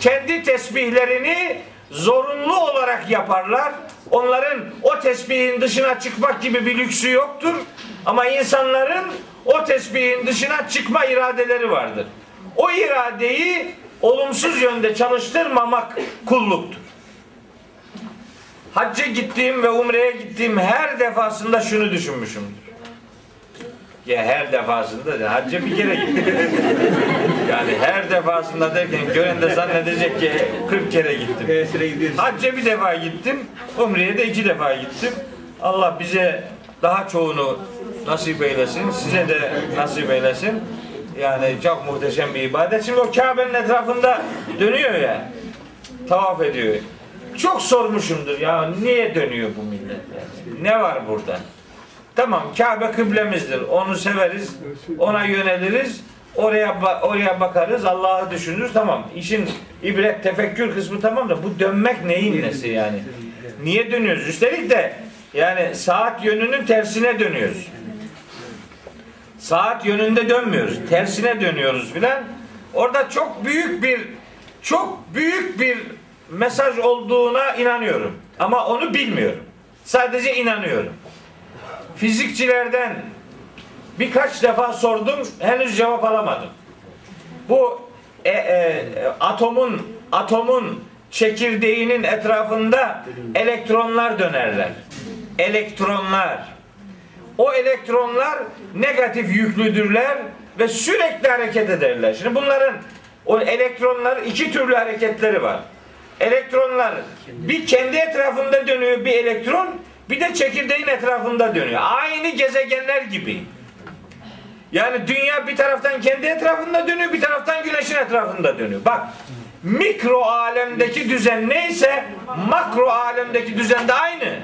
kendi tesbihlerini zorunlu olarak yaparlar. Onların o tesbihin dışına çıkmak gibi bir lüksü yoktur. Ama insanların o tesbihin dışına çıkma iradeleri vardır. O iradeyi olumsuz yönde çalıştırmamak kulluktur. Hacca gittiğim ve umreye gittiğim her defasında şunu düşünmüşümdür. Ya her defasında da hacca bir kere gittim. *laughs* defasında derken gören de zannedecek ki 40 kere gittim. Hacca bir defa gittim. Umre'ye de iki defa gittim. Allah bize daha çoğunu nasip eylesin. Size de nasip eylesin. Yani çok muhteşem bir ibadet. Şimdi o Kabe'nin etrafında dönüyor ya. Tavaf ediyor. Çok sormuşumdur ya niye dönüyor bu millet? Ne var burada? Tamam Kabe kıblemizdir. Onu severiz. Ona yöneliriz. Oraya oraya bakarız. Allah'ı düşünürüz. Tamam. İşin ibret tefekkür kısmı tamam da bu dönmek neyin nesi yani? Niye dönüyoruz? Üstelik de yani saat yönünün tersine dönüyoruz. Saat yönünde dönmüyoruz. Tersine dönüyoruz filan. Orada çok büyük bir çok büyük bir mesaj olduğuna inanıyorum. Ama onu bilmiyorum. Sadece inanıyorum. Fizikçilerden birkaç defa sordum, henüz cevap alamadım. Bu e, e, atomun atomun çekirdeğinin etrafında elektronlar dönerler. Elektronlar. O elektronlar negatif yüklüdürler ve sürekli hareket ederler. Şimdi bunların o elektronlar iki türlü hareketleri var. Elektronlar bir kendi etrafında dönüyor bir elektron, bir de çekirdeğin etrafında dönüyor. Aynı gezegenler gibi. Yani dünya bir taraftan kendi etrafında dönüyor, bir taraftan güneşin etrafında dönüyor. Bak, mikro alemdeki düzen neyse makro alemdeki düzen de aynı.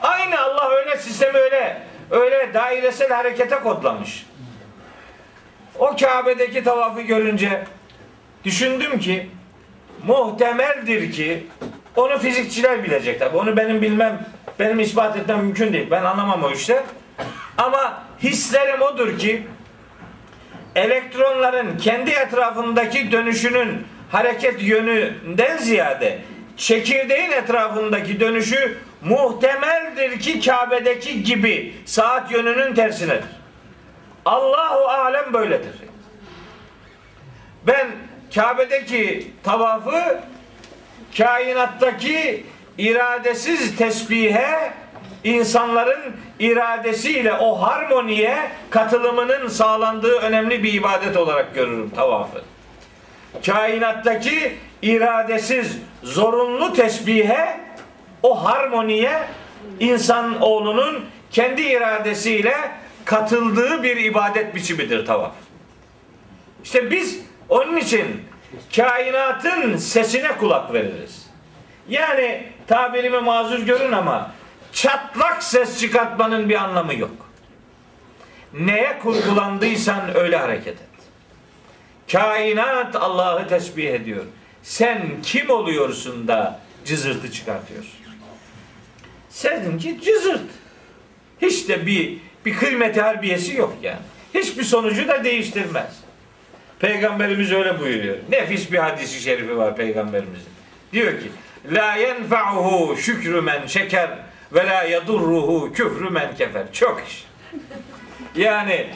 Aynı Allah öyle sistemi öyle öyle dairesel harekete kodlamış. O Kabe'deki tavafı görünce düşündüm ki muhtemeldir ki onu fizikçiler bilecek tabi. Onu benim bilmem, benim ispat etmem mümkün değil. Ben anlamam o işler. Ama hislerim odur ki elektronların kendi etrafındaki dönüşünün hareket yönünden ziyade çekirdeğin etrafındaki dönüşü muhtemeldir ki Kabe'deki gibi saat yönünün tersinedir. Allahu alem böyledir. Ben Kabe'deki tavafı kainattaki iradesiz tesbihe insanların iradesiyle o harmoniye katılımının sağlandığı önemli bir ibadet olarak görürüm tavafı. Kainattaki iradesiz zorunlu tesbihe o harmoniye insan oğlunun kendi iradesiyle katıldığı bir ibadet biçimidir tavaf. İşte biz onun için kainatın sesine kulak veririz. Yani tabirimi mazur görün ama çatlak ses çıkartmanın bir anlamı yok. Neye kurgulandıysan öyle hareket et. Kainat Allah'ı tesbih ediyor. Sen kim oluyorsun da cızırtı çıkartıyorsun? Seninki cızırt. Hiç de bir bir kıymeti harbiyesi yok yani. Hiçbir sonucu da değiştirmez. Peygamberimiz öyle buyuruyor. Nefis bir hadisi şerifi var peygamberimizin. Diyor ki La yenfa'uhu şükrü men şeker ve la yadurruhu küfrü men kefer. Çok iş. Yani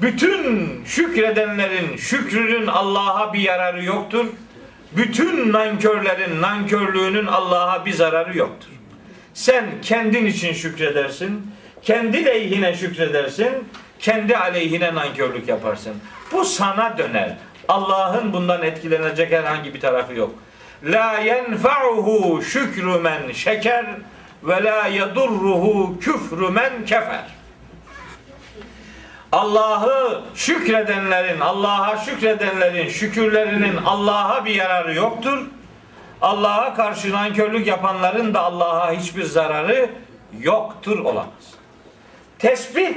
bütün şükredenlerin şükrünün Allah'a bir yararı yoktur. Bütün nankörlerin nankörlüğünün Allah'a bir zararı yoktur. Sen kendin için şükredersin, kendi lehine şükredersin, kendi aleyhine nankörlük yaparsın. Bu sana döner. Allah'ın bundan etkilenecek herhangi bir tarafı yok. La yenfa'uhu şükrü men şeker ve la yadurruhu küfrü men kefer. Allah'ı şükredenlerin, Allah'a şükredenlerin şükürlerinin Allah'a bir yararı yoktur. Allah'a karşı nankörlük yapanların da Allah'a hiçbir zararı yoktur olamaz. Tesbih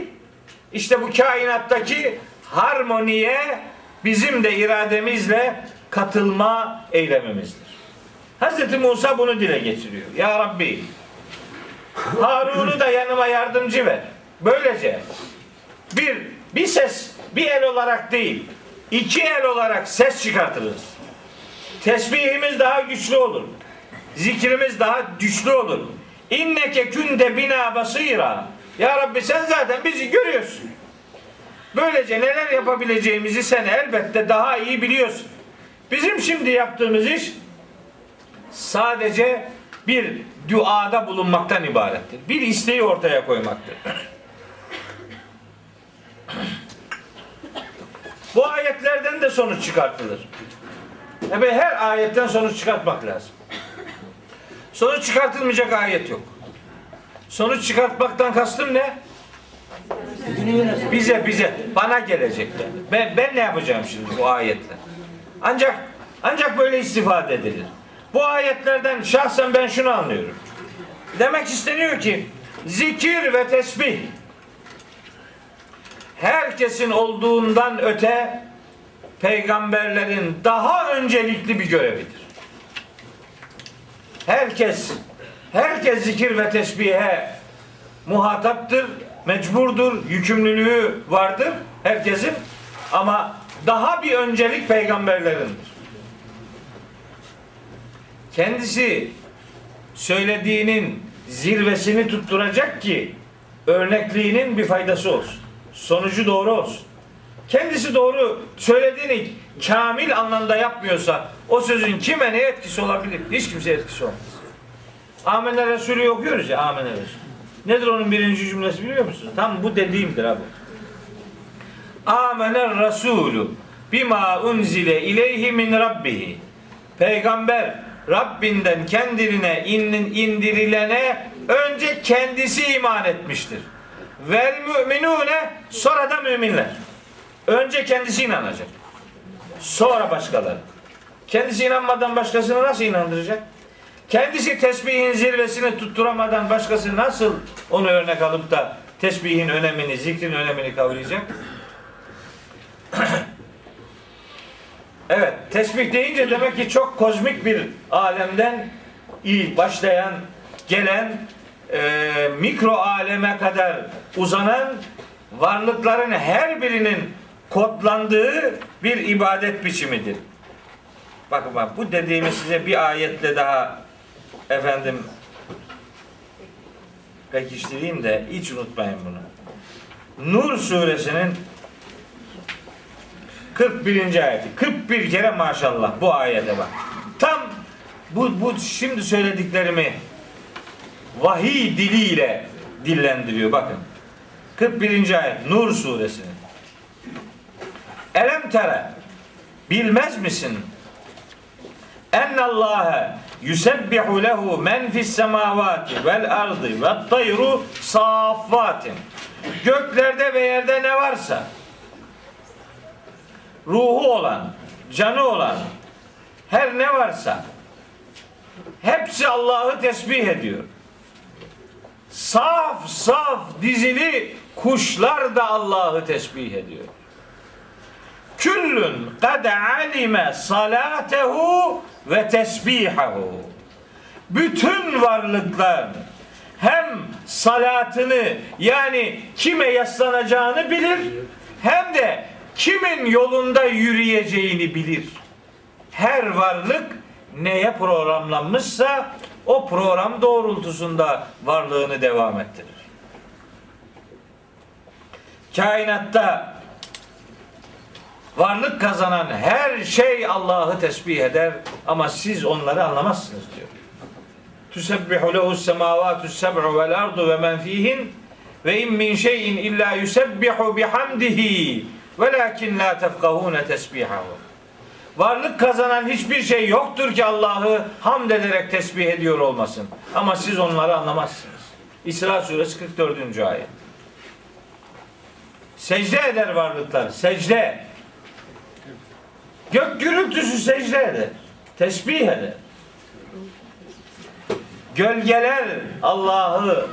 işte bu kainattaki harmoniye bizim de irademizle katılma eylemimizdir. Hz. Musa bunu dile getiriyor. Ya Rabbi Harun'u da yanıma yardımcı ver. Böylece bir bir ses bir el olarak değil iki el olarak ses çıkartırız. Tesbihimiz daha güçlü olur. zikrimiz daha güçlü olur. İnneke künde bina basira. Ya Rabbi sen zaten bizi görüyorsun. Böylece neler yapabileceğimizi sen elbette daha iyi biliyorsun. Bizim şimdi yaptığımız iş sadece bir duada bulunmaktan ibarettir. Bir isteği ortaya koymaktır. Bu ayetlerden de sonuç çıkartılır. Tabi her ayetten sonuç çıkartmak lazım. Sonuç çıkartılmayacak ayet yok. Sonuç çıkartmaktan kastım ne? Bize bize bana gelecekler. Ben ben ne yapacağım şimdi bu ayetle? Ancak ancak böyle istifade edilir. Bu ayetlerden şahsen ben şunu anlıyorum. Demek isteniyor ki zikir ve tesbih herkesin olduğundan öte peygamberlerin daha öncelikli bir görevidir. Herkes herkes zikir ve tesbihe muhataptır, mecburdur, yükümlülüğü vardır herkesin ama daha bir öncelik peygamberlerindir. Kendisi söylediğinin zirvesini tutturacak ki örnekliğinin bir faydası olsun. Sonucu doğru olsun. Kendisi doğru söylediğini kamil anlamda yapmıyorsa o sözün kime ne etkisi olabilir? Hiç kimse etkisi olmaz. Amener Resulü okuyoruz ya Amener Resulü. Nedir onun birinci cümlesi biliyor musunuz? Tam bu dediğimdir abi. Amener Resulü bima unzile ileyhi min rabbihi. Peygamber Rabbinden kendine indirilene önce kendisi iman etmiştir. Vel müminune sonra da müminler. Önce kendisi inanacak. Sonra başkaları. Kendisi inanmadan başkasını nasıl inandıracak? Kendisi tesbihin zirvesini tutturamadan başkası nasıl onu örnek alıp da tesbihin önemini, zikrin önemini kavrayacak? Evet, tesbih deyince demek ki çok kozmik bir alemden başlayan, gelen e, mikro aleme kadar uzanan varlıkların her birinin kodlandığı bir ibadet biçimidir. Bakın bak bu dediğimi size bir ayetle daha efendim pekiştireyim de hiç unutmayın bunu. Nur suresinin 41. ayeti. 41 kere maşallah bu ayete bak. Tam bu, bu şimdi söylediklerimi vahiy diliyle dillendiriyor bakın. 41. ayet Nur suresinin. Elem tere bilmez misin? Ennallâhe yusebbihu lehu men fis semavati vel ardı ve tayru saffatin. Göklerde ve yerde ne varsa ruhu olan, canı olan her ne varsa hepsi Allah'ı tesbih ediyor. Saf saf dizili kuşlar da Allah'ı tesbih ediyor. Küllün kad alime salatehu ve tesbihahu. Bütün varlıklar hem salatını yani kime yaslanacağını bilir hem de kimin yolunda yürüyeceğini bilir. Her varlık neye programlanmışsa o program doğrultusunda varlığını devam ettirir. Kainatta varlık kazanan her şey Allah'ı tesbih eder ama siz onları anlamazsınız diyor. Tüsebbihu lehu semavatu seb'u vel ardu ve men fihin ve in min şeyin illa yusebbihu bihamdihi velakin la tefkahune tesbihahu. Varlık kazanan hiçbir şey yoktur ki Allah'ı hamd ederek tesbih ediyor olmasın. Ama siz onları anlamazsınız. İsra suresi 44. ayet. Secde eder varlıklar. Secde. Gök gürültüsü secde eder. Tesbih eder. Gölgeler Allah'ı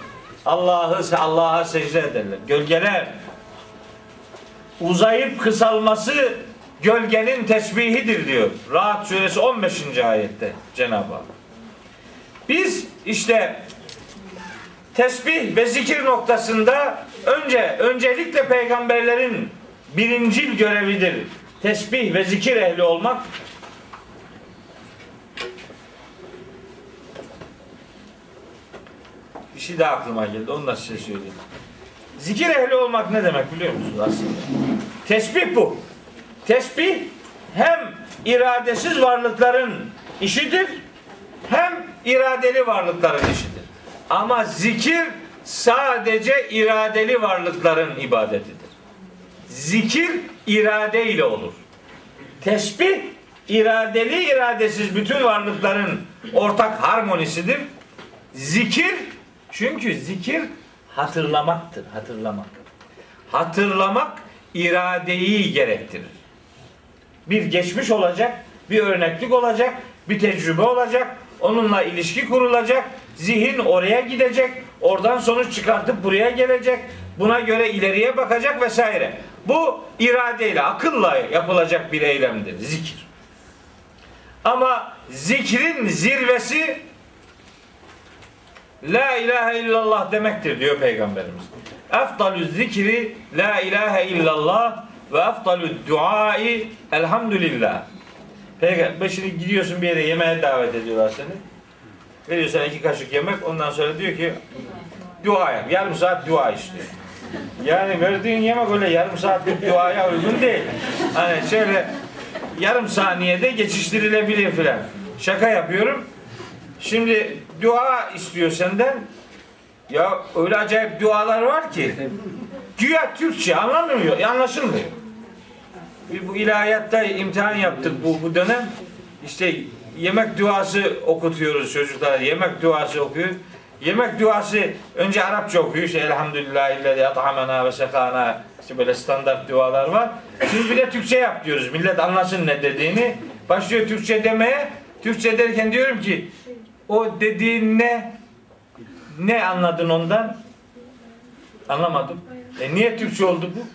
Allah'ı Allah'a secde ederler. Gölgeler uzayıp kısalması gölgenin tesbihidir diyor. Rahat suresi 15. ayette Cenab-ı Hak. Biz işte tesbih ve zikir noktasında önce öncelikle peygamberlerin birincil görevidir. Tesbih ve zikir ehli olmak. şey daha aklıma geldi. Onu da size söyleyeyim. Zikir ehli olmak ne demek biliyor musunuz aslında? Tesbih bu. Tesbih hem iradesiz varlıkların işidir hem iradeli varlıkların işidir. Ama zikir sadece iradeli varlıkların ibadetidir. Zikir irade ile olur. Tesbih iradeli iradesiz bütün varlıkların ortak harmonisidir. Zikir çünkü zikir hatırlamaktır. Hatırlamak. Hatırlamak iradeyi gerektirir. Bir geçmiş olacak, bir örneklik olacak, bir tecrübe olacak, onunla ilişki kurulacak, zihin oraya gidecek, oradan sonuç çıkartıp buraya gelecek, buna göre ileriye bakacak vesaire. Bu iradeyle, akılla yapılacak bir eylemdir zikir. Ama zikrin zirvesi La ilahe illallah demektir diyor Peygamberimiz. Efdalü zikri La ilahe illallah ve efdalü duai elhamdülillah. Peygamber şimdi gidiyorsun bir yere yemeğe davet ediyorlar seni. Veriyor sana iki kaşık yemek ondan sonra diyor ki dua yap. Yarım saat dua istiyor. Yani verdiğin yemek öyle yarım saatlik duaya uygun değil. Hani şöyle yarım saniyede geçiştirilebilir filan. Şaka yapıyorum. Şimdi dua istiyor senden. Ya öyle acayip dualar var ki. Güya Türkçe anlamıyor, anlaşılmıyor. Bu ilahiyatta imtihan yaptık bu, bu dönem. İşte yemek duası okutuyoruz çocuklara. Yemek duası okuyor. Yemek duası önce Arapça okuyor. İşte elhamdülillah illezi at'amena ve sekana. İşte böyle standart dualar var. Şimdi bir de Türkçe yap diyoruz. Millet anlasın ne dediğini. Başlıyor Türkçe demeye. Türkçe derken diyorum ki o dediğin ne? Ne anladın ondan? Anlamadım. E niye Türkçe oldu bu?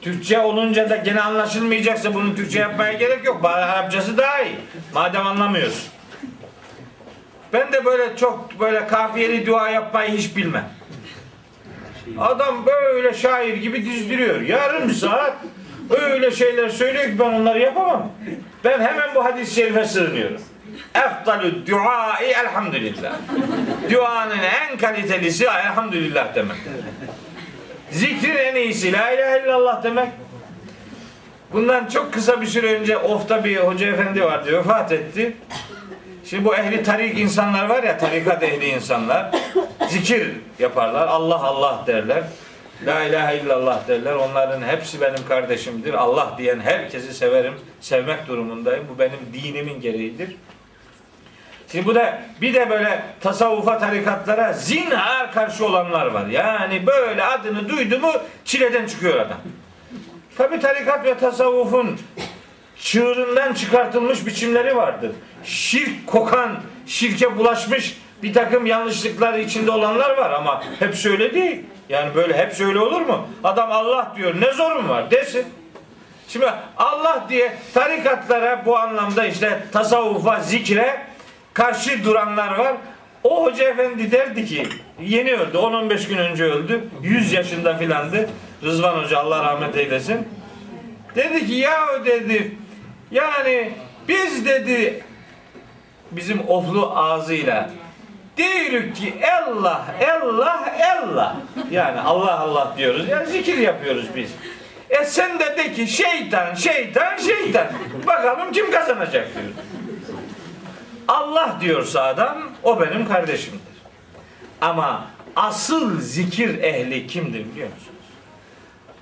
Türkçe olunca da gene anlaşılmayacaksa bunu Türkçe yapmaya gerek yok. Bari Arapçası daha iyi. Madem anlamıyorsun. Ben de böyle çok böyle kafiyeli dua yapmayı hiç bilmem. Adam böyle şair gibi dizdiriyor. Yarım saat öyle şeyler söylüyor ki ben onları yapamam. Ben hemen bu hadis-i şerife sığınıyorum. Efdalü duai elhamdülillah. Duanın en kalitelisi elhamdülillah demek. Zikrin en iyisi la ilahe illallah demek. Bundan çok kısa bir süre önce Of'ta bir hoca efendi vardı vefat etti. Şimdi bu ehli tarik insanlar var ya tarikat ehli insanlar zikir yaparlar. Allah Allah derler. La ilahe illallah derler. Onların hepsi benim kardeşimdir. Allah diyen herkesi severim. Sevmek durumundayım. Bu benim dinimin gereğidir. Şimdi bu da bir de böyle tasavvufa tarikatlara zinhar karşı olanlar var. Yani böyle adını duydu mu çileden çıkıyor adam. Tabi tarikat ve tasavvufun çığırından çıkartılmış biçimleri vardır. Şirk kokan, şirke bulaşmış bir takım yanlışlıklar içinde olanlar var ama hep öyle değil. Yani böyle hep öyle olur mu? Adam Allah diyor ne zorun var desin. Şimdi Allah diye tarikatlara bu anlamda işte tasavvufa, zikre karşı duranlar var. O hoca efendi derdi ki yeni öldü 10-15 gün önce öldü. 100 yaşında filandı. Rızvan Hoca Allah rahmet eylesin. Dedi ki ya dedi yani biz dedi bizim oflu ağzıyla diyoruz ki Allah Allah Allah yani Allah Allah diyoruz yani zikir yapıyoruz biz. E sen de de ki şeytan şeytan şeytan bakalım kim kazanacak diyor. Allah diyorsa adam o benim kardeşimdir. Ama asıl zikir ehli kimdir biliyor musunuz?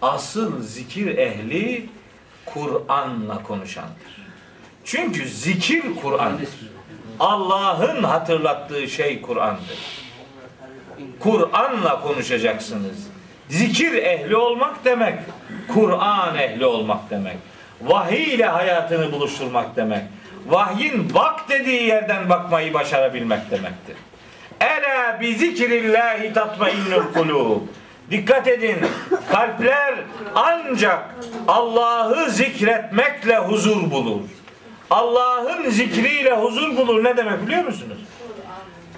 Asıl zikir ehli Kur'an'la konuşandır. Çünkü zikir Kur'an'dır. Allah'ın hatırlattığı şey Kur'an'dır. Kur'an'la konuşacaksınız. Zikir ehli olmak demek, Kur'an ehli olmak demek. Vahiy ile hayatını buluşturmak demek. Vahyin bak dediği yerden bakmayı başarabilmek demektir. Ela bi zikrillahi tatmainnul kulub. Dikkat edin. Kalpler ancak Allah'ı zikretmekle huzur bulur. Allah'ın zikriyle huzur bulur ne demek biliyor musunuz?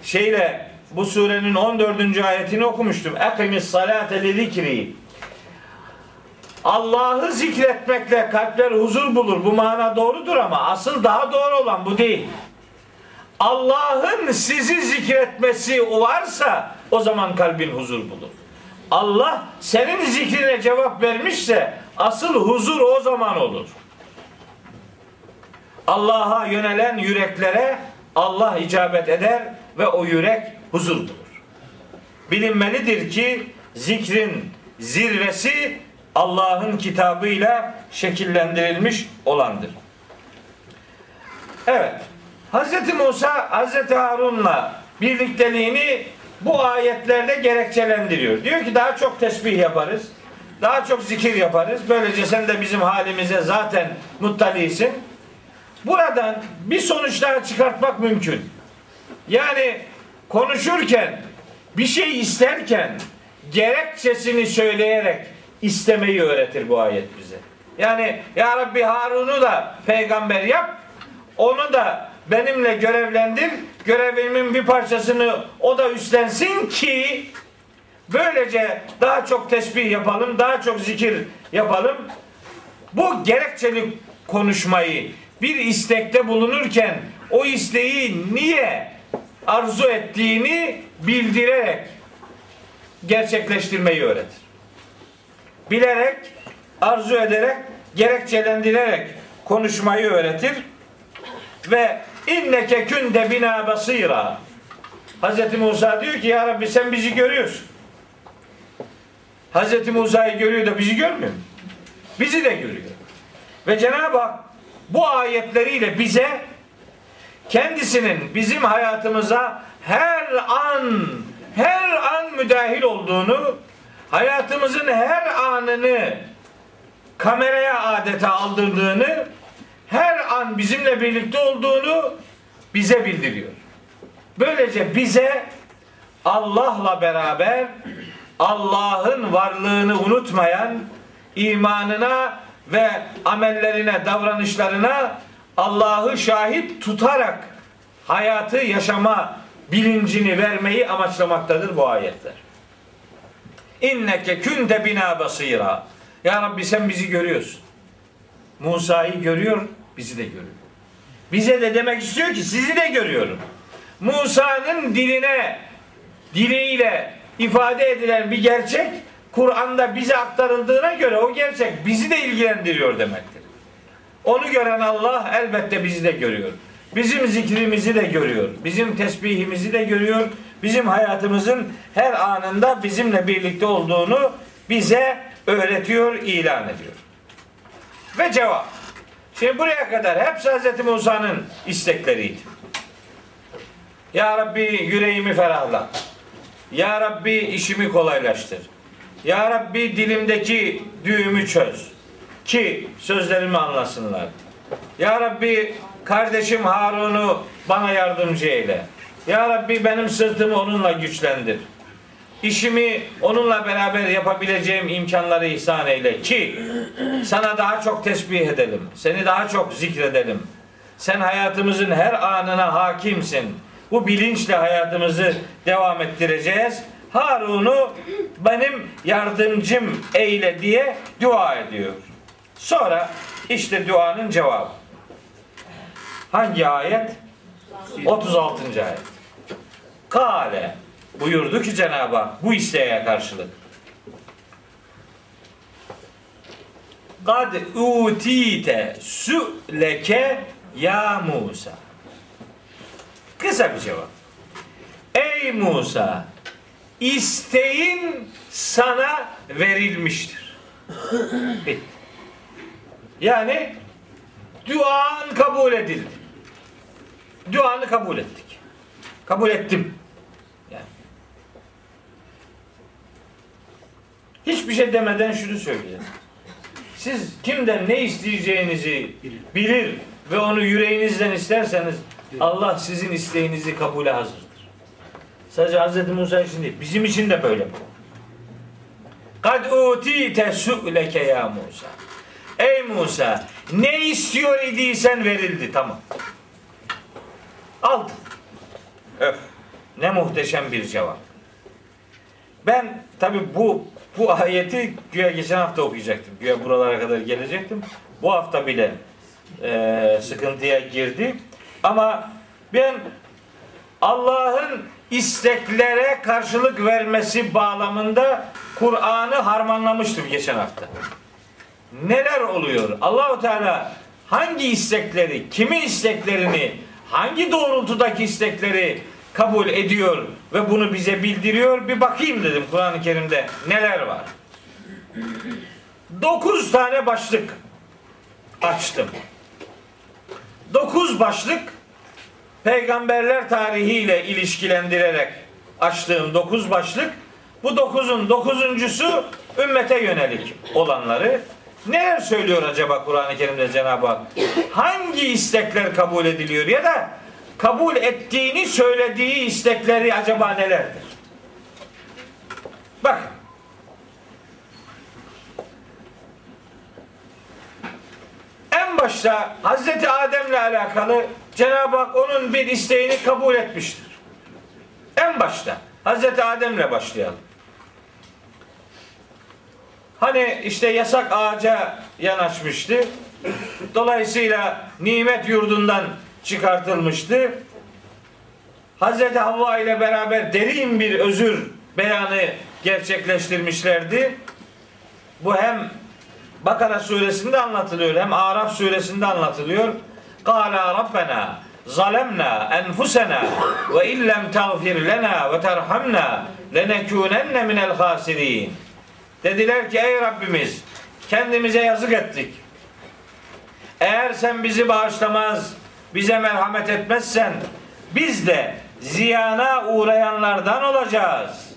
Şeyle bu surenin 14. ayetini okumuştum. Ekimis salate li zikri. Allah'ı zikretmekle kalpler huzur bulur. Bu mana doğrudur ama asıl daha doğru olan bu değil. Allah'ın sizi zikretmesi varsa o zaman kalbin huzur bulur. Allah senin zikrine cevap vermişse asıl huzur o zaman olur. Allah'a yönelen yüreklere Allah icabet eder ve o yürek huzur bulur. Bilinmelidir ki zikrin zirvesi Allah'ın kitabıyla şekillendirilmiş olandır. Evet. Hz. Musa Hz. Harun'la birlikteliğini bu ayetlerde gerekçelendiriyor. Diyor ki daha çok tesbih yaparız. Daha çok zikir yaparız. Böylece sen de bizim halimize zaten muttalisin. Buradan bir sonuç daha çıkartmak mümkün. Yani konuşurken bir şey isterken gerekçesini söyleyerek istemeyi öğretir bu ayet bize. Yani ya Rabbi Harun'u da peygamber yap. Onu da benimle görevlendir. Görevimin bir parçasını o da üstlensin ki böylece daha çok tesbih yapalım, daha çok zikir yapalım. Bu gerekçeli konuşmayı bir istekte bulunurken o isteği niye arzu ettiğini bildirerek gerçekleştirmeyi öğretir. Bilerek, arzu ederek, gerekçelendirerek konuşmayı öğretir ve inneke künde bina basira. Hz. Musa diyor ki ya Rabbi sen bizi görüyorsun. Hz. Musa'yı görüyor da bizi görmüyor mu? Bizi de görüyor. Ve Cenab-ı Hak bu ayetleriyle bize kendisinin bizim hayatımıza her an her an müdahil olduğunu hayatımızın her anını kameraya adeta aldırdığını her an bizimle birlikte olduğunu bize bildiriyor. Böylece bize Allah'la beraber Allah'ın varlığını unutmayan imanına ve amellerine, davranışlarına Allah'ı şahit tutarak hayatı yaşama bilincini vermeyi amaçlamaktadır bu ayetler. İnneke künte bina basira. Ya Rabbi sen bizi görüyorsun. Musa'yı görüyor, bizi de görüyor. Bize de demek istiyor ki sizi de görüyorum. Musa'nın diline, diliyle ifade edilen bir gerçek Kur'an'da bize aktarıldığına göre o gerçek bizi de ilgilendiriyor demektir. Onu gören Allah elbette bizi de görüyor. Bizim zikrimizi de görüyor. Bizim tesbihimizi de görüyor. Bizim hayatımızın her anında bizimle birlikte olduğunu bize öğretiyor, ilan ediyor. Ve cevap. Şimdi buraya kadar hepsi Hz. Musa'nın istekleriydi. Ya Rabbi yüreğimi ferahlat. Ya Rabbi işimi kolaylaştır. Ya Rabbi dilimdeki düğümü çöz. Ki sözlerimi anlasınlar. Ya Rabbi kardeşim Harun'u bana yardımcı eyle. Ya Rabbi benim sırtımı onunla güçlendir. İşimi onunla beraber yapabileceğim imkanları ihsan eyle ki sana daha çok tesbih edelim. Seni daha çok zikredelim. Sen hayatımızın her anına hakimsin. Bu bilinçle hayatımızı devam ettireceğiz. Harun'u benim yardımcım eyle diye dua ediyor. Sonra işte duanın cevabı. Hangi ayet? 36. ayet. Kale buyurdu ki Cenab-ı Hak bu isteğe karşılık. Kad utite su'leke ya Musa. Kısa bir cevap. Ey Musa, isteğin sana verilmiştir. *clears throat* Bitti. Yani duan kabul edildi. Duanı kabul ettik. Kabul ettim. Hiçbir şey demeden şunu söyleyeceğim. Siz kimden ne isteyeceğinizi bilir ve onu yüreğinizden isterseniz Allah sizin isteğinizi kabule hazırdır. Sadece Hz. Musa için değil, bizim için de böyle bu. Kad utite su'leke ya Musa. Ey Musa, ne istiyor idiysen verildi, tamam. Aldın. Öf. Ne muhteşem bir cevap. Ben tabi bu bu ayeti güya geçen hafta okuyacaktım. Güya buralara kadar gelecektim. Bu hafta bile e, sıkıntıya girdi. Ama ben Allah'ın isteklere karşılık vermesi bağlamında Kur'an'ı harmanlamıştım geçen hafta. Neler oluyor? Allahu Teala hangi istekleri, kimi isteklerini, hangi doğrultudaki istekleri kabul ediyor ve bunu bize bildiriyor? Bir bakayım dedim Kur'an-ı Kerim'de neler var. Dokuz tane başlık açtım. Dokuz başlık peygamberler tarihiyle ilişkilendirerek açtığım dokuz başlık bu dokuzun dokuzuncusu ümmete yönelik olanları. Neler söylüyor acaba Kur'an-ı Kerim'de Cenab-ı Hak? Hangi istekler kabul ediliyor ya da kabul ettiğini söylediği istekleri acaba nelerdir? Bak. En başta Hazreti Adem'le alakalı Cenab-ı Hak onun bir isteğini kabul etmiştir. En başta Hazreti Adem'le başlayalım. Hani işte yasak ağaca yanaşmıştı. Dolayısıyla nimet yurdundan çıkartılmıştı. Hazreti Havva ile beraber derin bir özür beyanı gerçekleştirmişlerdi. Bu hem Bakara suresinde anlatılıyor hem Araf suresinde anlatılıyor. Kala Rabbena zalemna enfusena ve illem tağfir lena ve terhamna lenekunenne minel hasirin. Dediler ki ey Rabbimiz kendimize yazık ettik. Eğer sen bizi bağışlamaz, bize merhamet etmezsen biz de ziyana uğrayanlardan olacağız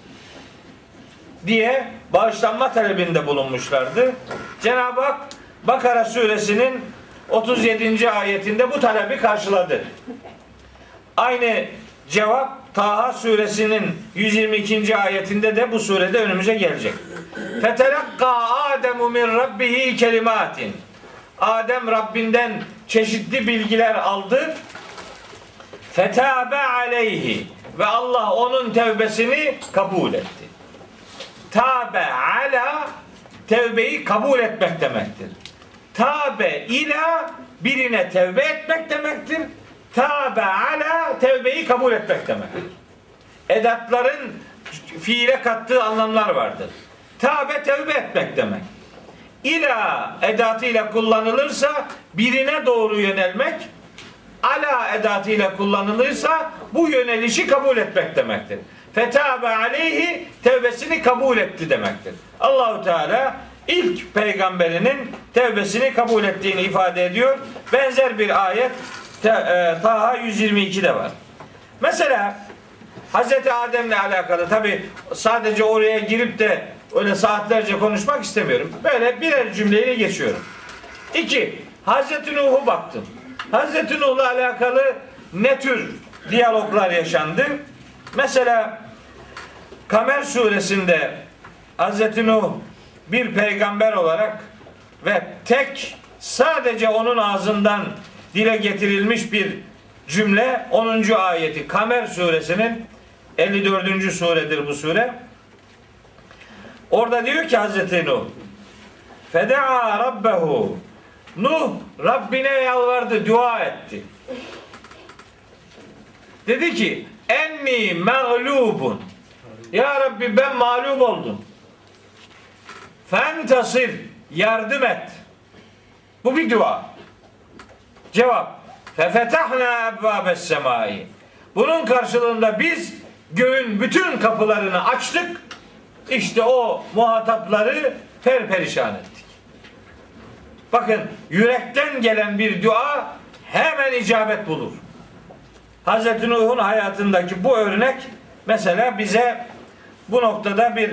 diye bağışlanma talebinde bulunmuşlardı. Cenab-ı Hak Bakara suresinin 37. ayetinde bu talebi karşıladı. Aynı cevap Taha suresinin 122. ayetinde de bu surede önümüze gelecek. Fetelakka Ademu min rabbihi kelimatin. Adem Rabbinden çeşitli bilgiler aldı. Fetabe aleyhi ve Allah onun tevbesini kabul etti. Tabe ala tevbeyi kabul etmek demektir. Tabe ila birine tevbe etmek demektir. Tabe ala tevbeyi kabul etmek demektir. Edatların fiile kattığı anlamlar vardır. Tabe tevbe etmek demek. İla edatıyla kullanılırsa birine doğru yönelmek, ala edatıyla kullanılırsa bu yönelişi kabul etmek demektir. Fetabe aleyhi tevbesini kabul etti demektir. Allahu Teala ilk peygamberinin tevbesini kabul ettiğini ifade ediyor. Benzer bir ayet te, e, Taha 122'de var. Mesela Hz. Adem'le alakalı tabi sadece oraya girip de öyle saatlerce konuşmak istemiyorum. Böyle birer cümleyle geçiyorum. İki, Hz. Nuh'u baktım. Hz. Nuh'la alakalı ne tür diyaloglar yaşandı? Mesela Kamer suresinde Hz. Nuh bir peygamber olarak ve tek sadece onun ağzından dile getirilmiş bir cümle 10. ayeti Kamer suresinin 54. suredir bu sure. Orada diyor ki Hazreti Nuh Feda'a rabbehu Nuh Rabbine yalvardı, dua etti. Dedi ki enni mağlubun Ya Rabbi ben mağlup oldum. Fentasir yardım et. Bu bir dua. Cevap. Fefetahna ebbâbes semai. Bunun karşılığında biz göğün bütün kapılarını açtık. İşte o muhatapları perperişan ettik. Bakın yürekten gelen bir dua hemen icabet bulur. Hazreti Nuh'un hayatındaki bu örnek mesela bize bu noktada bir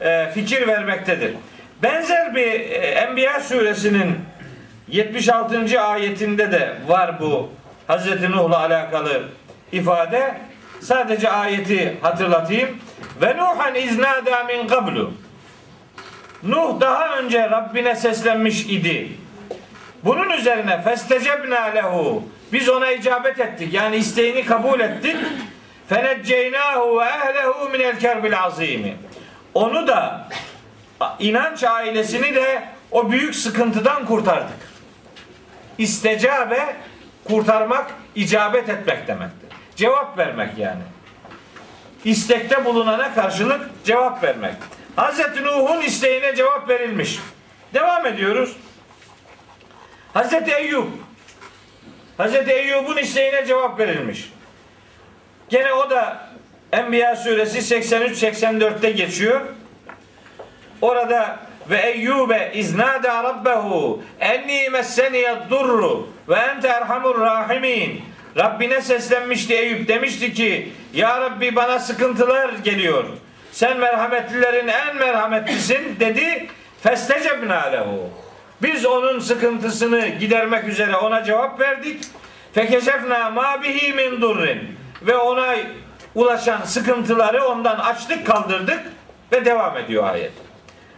e, fikir vermektedir. Benzer bir e, Enbiya suresinin 76. ayetinde de var bu Hazreti Nuh'la alakalı ifade. Sadece ayeti hatırlatayım. Ve Nuhan iznada min qablu. Nuh daha önce Rabbine seslenmiş idi. Bunun üzerine festecebna lehu. Biz ona icabet ettik. Yani isteğini kabul ettik. Fenecceynahu ve ehlehu minel kerbil azimi. Onu da inanç ailesini de o büyük sıkıntıdan kurtardık. İstecabe kurtarmak, icabet etmek demektir. Cevap vermek yani. İstekte bulunana karşılık cevap vermek. Hazreti Nuh'un isteğine cevap verilmiş. Devam ediyoruz. Hazreti Eyüp Hazreti Eyyub'un isteğine cevap verilmiş. Gene o da Enbiya suresi 83-84'te geçiyor. Orada ve Eyyube iznada rabbehu enni messeniyed durru ve ente erhamur rahimin. Rabbine seslenmişti Eyüp demişti ki Ya Rabbi bana sıkıntılar geliyor. Sen merhametlilerin en merhametlisin dedi. Festecebna lehu. Biz onun sıkıntısını gidermek üzere ona cevap verdik. Fekeşefna ma bihi min durrin. Ve ona ulaşan sıkıntıları ondan açtık kaldırdık ve devam ediyor ayet.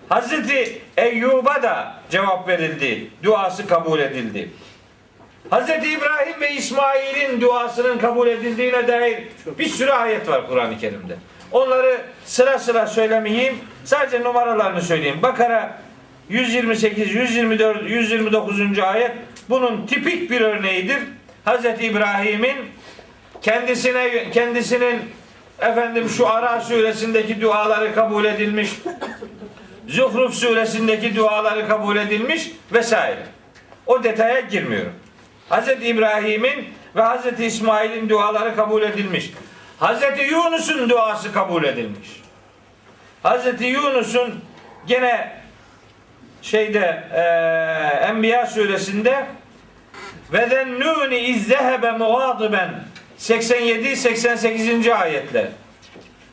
Hazreti Eyyub'a da cevap verildi. Duası kabul edildi. Hazreti İbrahim ve İsmail'in duasının kabul edildiğine dair bir sürü ayet var Kur'an-ı Kerim'de. Onları sıra sıra söylemeyeyim. Sadece numaralarını söyleyeyim. Bakara 128, 124, 129. ayet bunun tipik bir örneğidir. Hazreti İbrahim'in kendisine kendisinin efendim şu Ara suresindeki duaları kabul edilmiş. Zuhruf suresindeki duaları kabul edilmiş vesaire. O detaya girmiyorum. Hazreti İbrahim'in ve Hazreti İsmail'in duaları kabul edilmiş. Hazreti Yunus'un duası kabul edilmiş. Hazreti Yunus'un gene şeyde e, Enbiya suresinde ve zennuni izzehebe muğadiben 87-88. ayetler.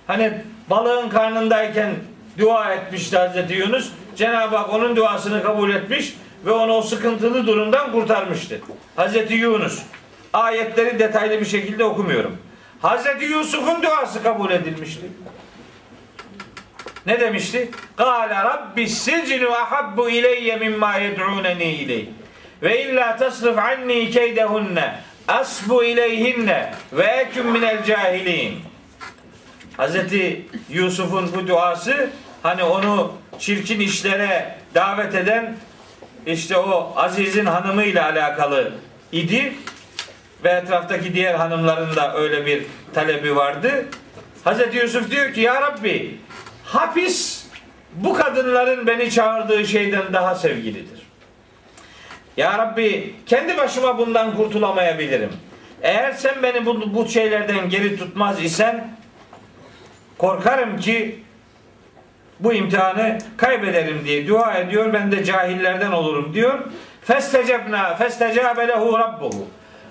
Hani balığın karnındayken dua etmişti Hazreti Yunus. Cenab-ı Hak onun duasını kabul etmiş ve onu o sıkıntılı durumdan kurtarmıştı. Hazreti Yunus. Ayetleri detaylı bir şekilde okumuyorum. Hazreti Yusuf'un duası kabul edilmişti. Ne demişti? Kâle rabbi sicnu ahabbu ileyye mimma yed'ûneni ileyh. Ve illa tasrif anni keydehunne asbu ileyhinne ve eküm minel cahilin. Hazreti Yusuf'un bu duası hani onu çirkin işlere davet eden işte o Aziz'in hanımıyla alakalı idi ve etraftaki diğer hanımların da öyle bir talebi vardı. Hazreti Yusuf diyor ki ya Rabbi hapis bu kadınların beni çağırdığı şeyden daha sevgilidir. Ya Rabbi kendi başıma bundan kurtulamayabilirim. Eğer sen beni bu, bu şeylerden geri tutmaz isen korkarım ki bu imtihanı kaybederim diye dua ediyor. Ben de cahillerden olurum diyor. Festecebna festecabe lehu rabbuhu.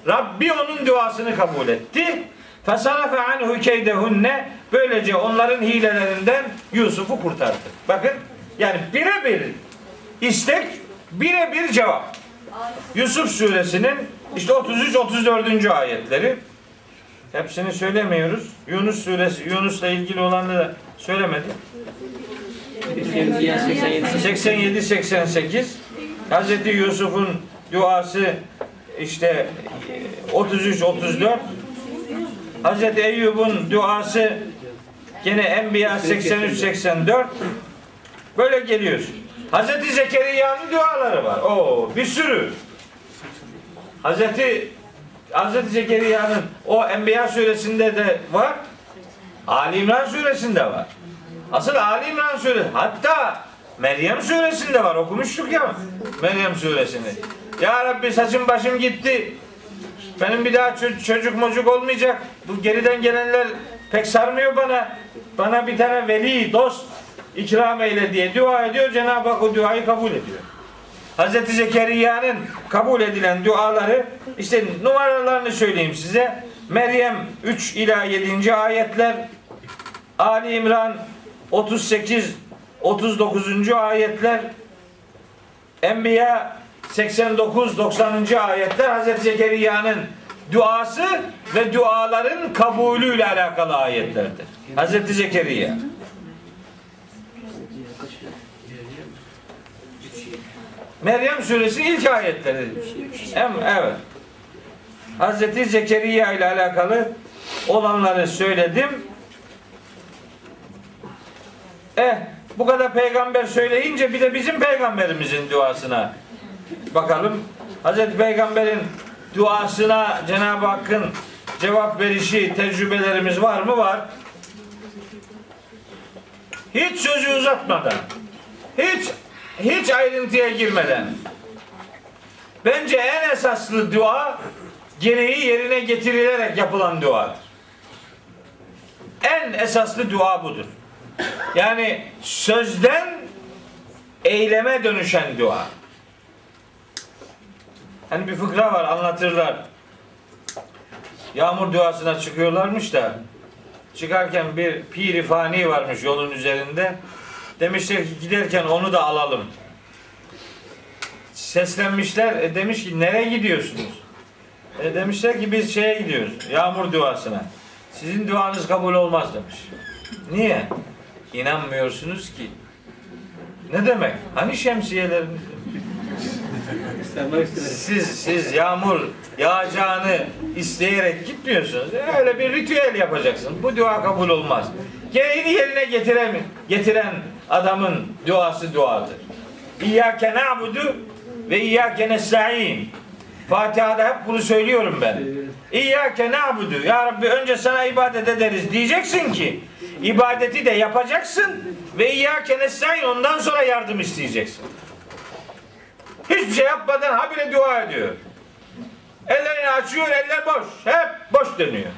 Rabbi onun duasını kabul etti. Fesarafe anhu keydehunne. Böylece onların hilelerinden Yusuf'u kurtardı. Bakın yani birebir istek birebir cevap. Yusuf suresinin işte 33-34. ayetleri. Hepsini söylemiyoruz. Yunus suresi, Yunus'la ilgili olanı da söylemedik. 87-88 Hazreti Yusuf'un duası işte 33-34 Hazreti Eyyub'un duası gene Enbiya 83-84 böyle geliyor. Hazreti Zekeriya'nın duaları var. O bir sürü. Hazreti Hazreti Zekeriya'nın o Enbiya suresinde de var. Ali İmran suresinde var. Asıl Ali İmran suresi. Hatta Meryem suresinde var. Okumuştuk ya Meryem suresini. Ya Rabbi saçım başım gitti. Benim bir daha ço- çocuk mocuk olmayacak. Bu geriden gelenler pek sarmıyor bana. Bana bir tane veli, dost ikram eyle diye dua ediyor. Cenab-ı Hak o duayı kabul ediyor. Hazreti Zekeriya'nın kabul edilen duaları işte numaralarını söyleyeyim size. Meryem 3 ila 7. ayetler Ali İmran 38 39. ayetler Enbiya 89 90. ayetler Hazreti Zekeriya'nın duası ve duaların kabulüyle alakalı ayetlerdir. Hazreti Zekeriya. Meryem suresi ilk ayetleri. Evet. Hazreti Zekeriya ile alakalı olanları söyledim. Eh bu kadar peygamber söyleyince bir de bizim peygamberimizin duasına bakalım. Hazreti Peygamber'in duasına Cenab-ı Hakk'ın cevap verişi tecrübelerimiz var mı? Var. hiç sözü uzatmadan, hiç hiç ayrıntıya girmeden bence en esaslı dua gereği yerine getirilerek yapılan duadır. En esaslı dua budur. Yani sözden eyleme dönüşen dua. Hani bir fıkra var anlatırlar. Yağmur duasına çıkıyorlarmış da çıkarken bir piri fani varmış yolun üzerinde. Demişler ki giderken onu da alalım. Seslenmişler. E, demiş ki nereye gidiyorsunuz? E, demişler ki biz şeye gidiyoruz. Yağmur duasına. Sizin duanız kabul olmaz demiş. Niye? İnanmıyorsunuz ki. Ne demek? Hani şemsiyeleriniz? Siz siz yağmur yağacağını isteyerek gitmiyorsunuz. Öyle bir ritüel yapacaksın. Bu dua kabul olmaz. Gereğini yerine getiren getiren adamın duası duadır. İyyâke na'budu ve iyyâke nesta'in. Fatiha'da hep bunu söylüyorum ben. İyyâke na'budu. Ya Rabbi önce sana ibadet ederiz diyeceksin ki ibadeti de yapacaksın ve iyyâke nesta'in ondan sonra yardım isteyeceksin. Hiçbir şey yapmadan habire dua ediyor. Ellerini açıyor, eller boş. Hep boş dönüyor.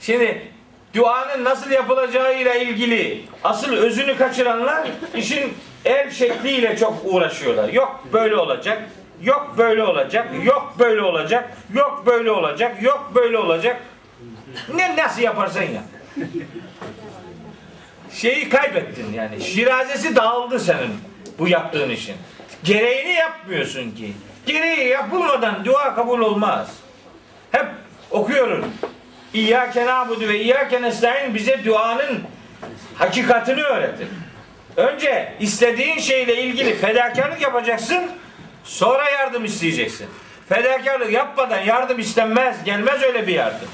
Şimdi duanın nasıl yapılacağıyla ilgili asıl özünü kaçıranlar işin el şekliyle çok uğraşıyorlar. Yok böyle olacak, yok böyle olacak, yok böyle olacak, yok böyle olacak, yok böyle olacak. Ne nasıl yaparsan ya. Şeyi kaybettin yani. Şirazesi dağıldı senin bu yaptığın işin. Gereğini yapmıyorsun ki. Gereği yapılmadan dua kabul olmaz. Hep okuyorum. İyyâke nâbudu ve iyyâke nestaîn bize duanın hakikatini öğretir. Önce istediğin şeyle ilgili fedakarlık yapacaksın. Sonra yardım isteyeceksin. Fedakarlık yapmadan yardım istenmez. Gelmez öyle bir yardım.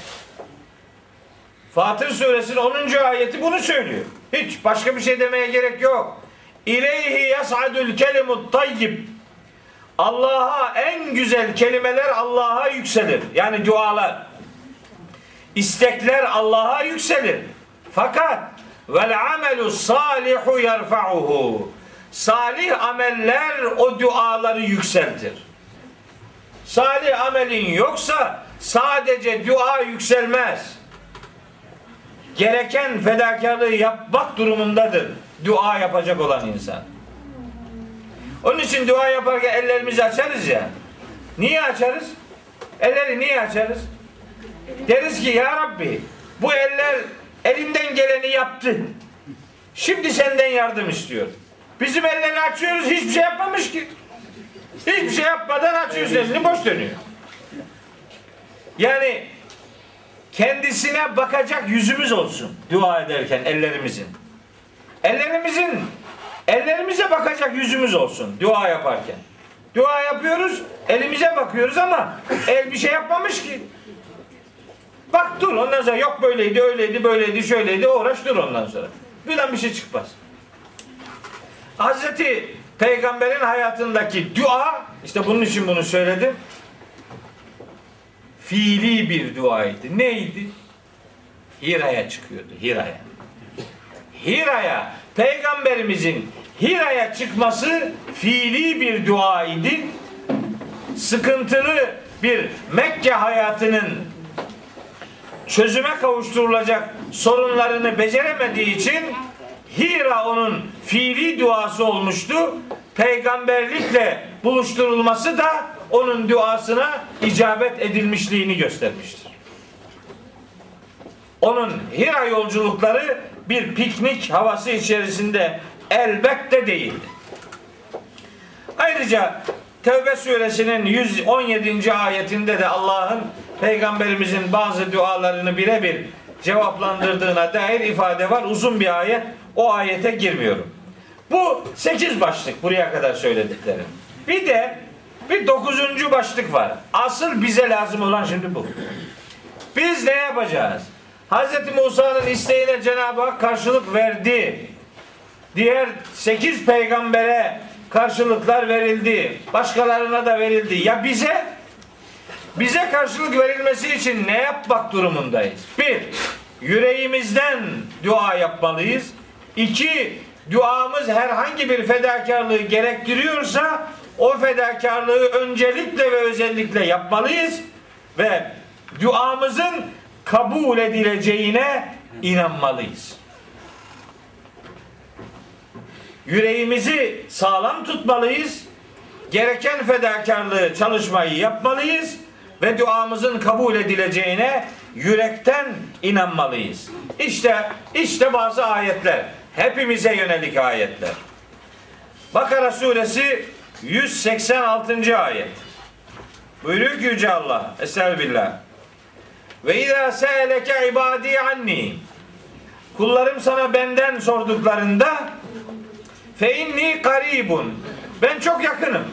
Fatır suresinin 10. ayeti bunu söylüyor. Hiç başka bir şey demeye gerek yok. İleyhi yas'adul kelimut tayyib. Allah'a en güzel kelimeler Allah'a yükselir. Yani dualar. İstekler Allah'a yükselir. Fakat vel amelu salihu yerfa'uhu. Salih ameller o duaları yükseltir. Salih amelin yoksa sadece dua yükselmez. Gereken fedakarlığı yapmak durumundadır dua yapacak olan insan. Onun için dua yaparken ellerimizi açarız ya. Niye açarız? Elleri niye açarız? Deriz ki ya Rabbi bu eller elinden geleni yaptı. Şimdi senden yardım istiyor. Bizim elleri açıyoruz hiçbir şey yapmamış ki. Hiçbir şey yapmadan açıyoruz elini boş dönüyor. Yani kendisine bakacak yüzümüz olsun dua ederken ellerimizin. Ellerimizin ellerimize bakacak yüzümüz olsun dua yaparken. Dua yapıyoruz, elimize bakıyoruz ama el bir şey yapmamış ki. Bak dur ondan sonra yok böyleydi, öyleydi, böyleydi, şöyleydi uğraş dur ondan sonra. Birden bir şey çıkmaz. Hazreti Peygamber'in hayatındaki dua, işte bunun için bunu söyledim. Fiili bir duaydı. Neydi? Hira'ya çıkıyordu, Hira'ya. Hira'ya peygamberimizin Hira'ya çıkması fiili bir dua idi. Sıkıntılı bir Mekke hayatının çözüme kavuşturulacak sorunlarını beceremediği için Hira onun fiili duası olmuştu. Peygamberlikle buluşturulması da onun duasına icabet edilmişliğini göstermiştir. Onun Hira yolculukları bir piknik havası içerisinde elbette değildi. Ayrıca Tevbe suresinin 117. ayetinde de Allah'ın peygamberimizin bazı dualarını birebir cevaplandırdığına dair ifade var. Uzun bir ayet. O ayete girmiyorum. Bu 8 başlık buraya kadar söylediklerim. Bir de bir dokuzuncu başlık var. Asıl bize lazım olan şimdi bu. Biz ne yapacağız? Hz. Musa'nın isteğine Cenab-ı Hak karşılık verdi. Diğer sekiz peygambere karşılıklar verildi. Başkalarına da verildi. Ya bize bize karşılık verilmesi için ne yapmak durumundayız? Bir, yüreğimizden dua yapmalıyız. İki, duamız herhangi bir fedakarlığı gerektiriyorsa o fedakarlığı öncelikle ve özellikle yapmalıyız ve duamızın kabul edileceğine inanmalıyız. Yüreğimizi sağlam tutmalıyız. Gereken fedakarlığı, çalışmayı yapmalıyız ve duamızın kabul edileceğine yürekten inanmalıyız. İşte işte bazı ayetler. Hepimize yönelik ayetler. Bakara suresi 186. ayet. Buyuruyor ki Yüce Allah. Estağfirullah. Ve izâ se'eleke ibâdî anni. Kullarım sana benden sorduklarında fe inni karibun. Ben çok yakınım.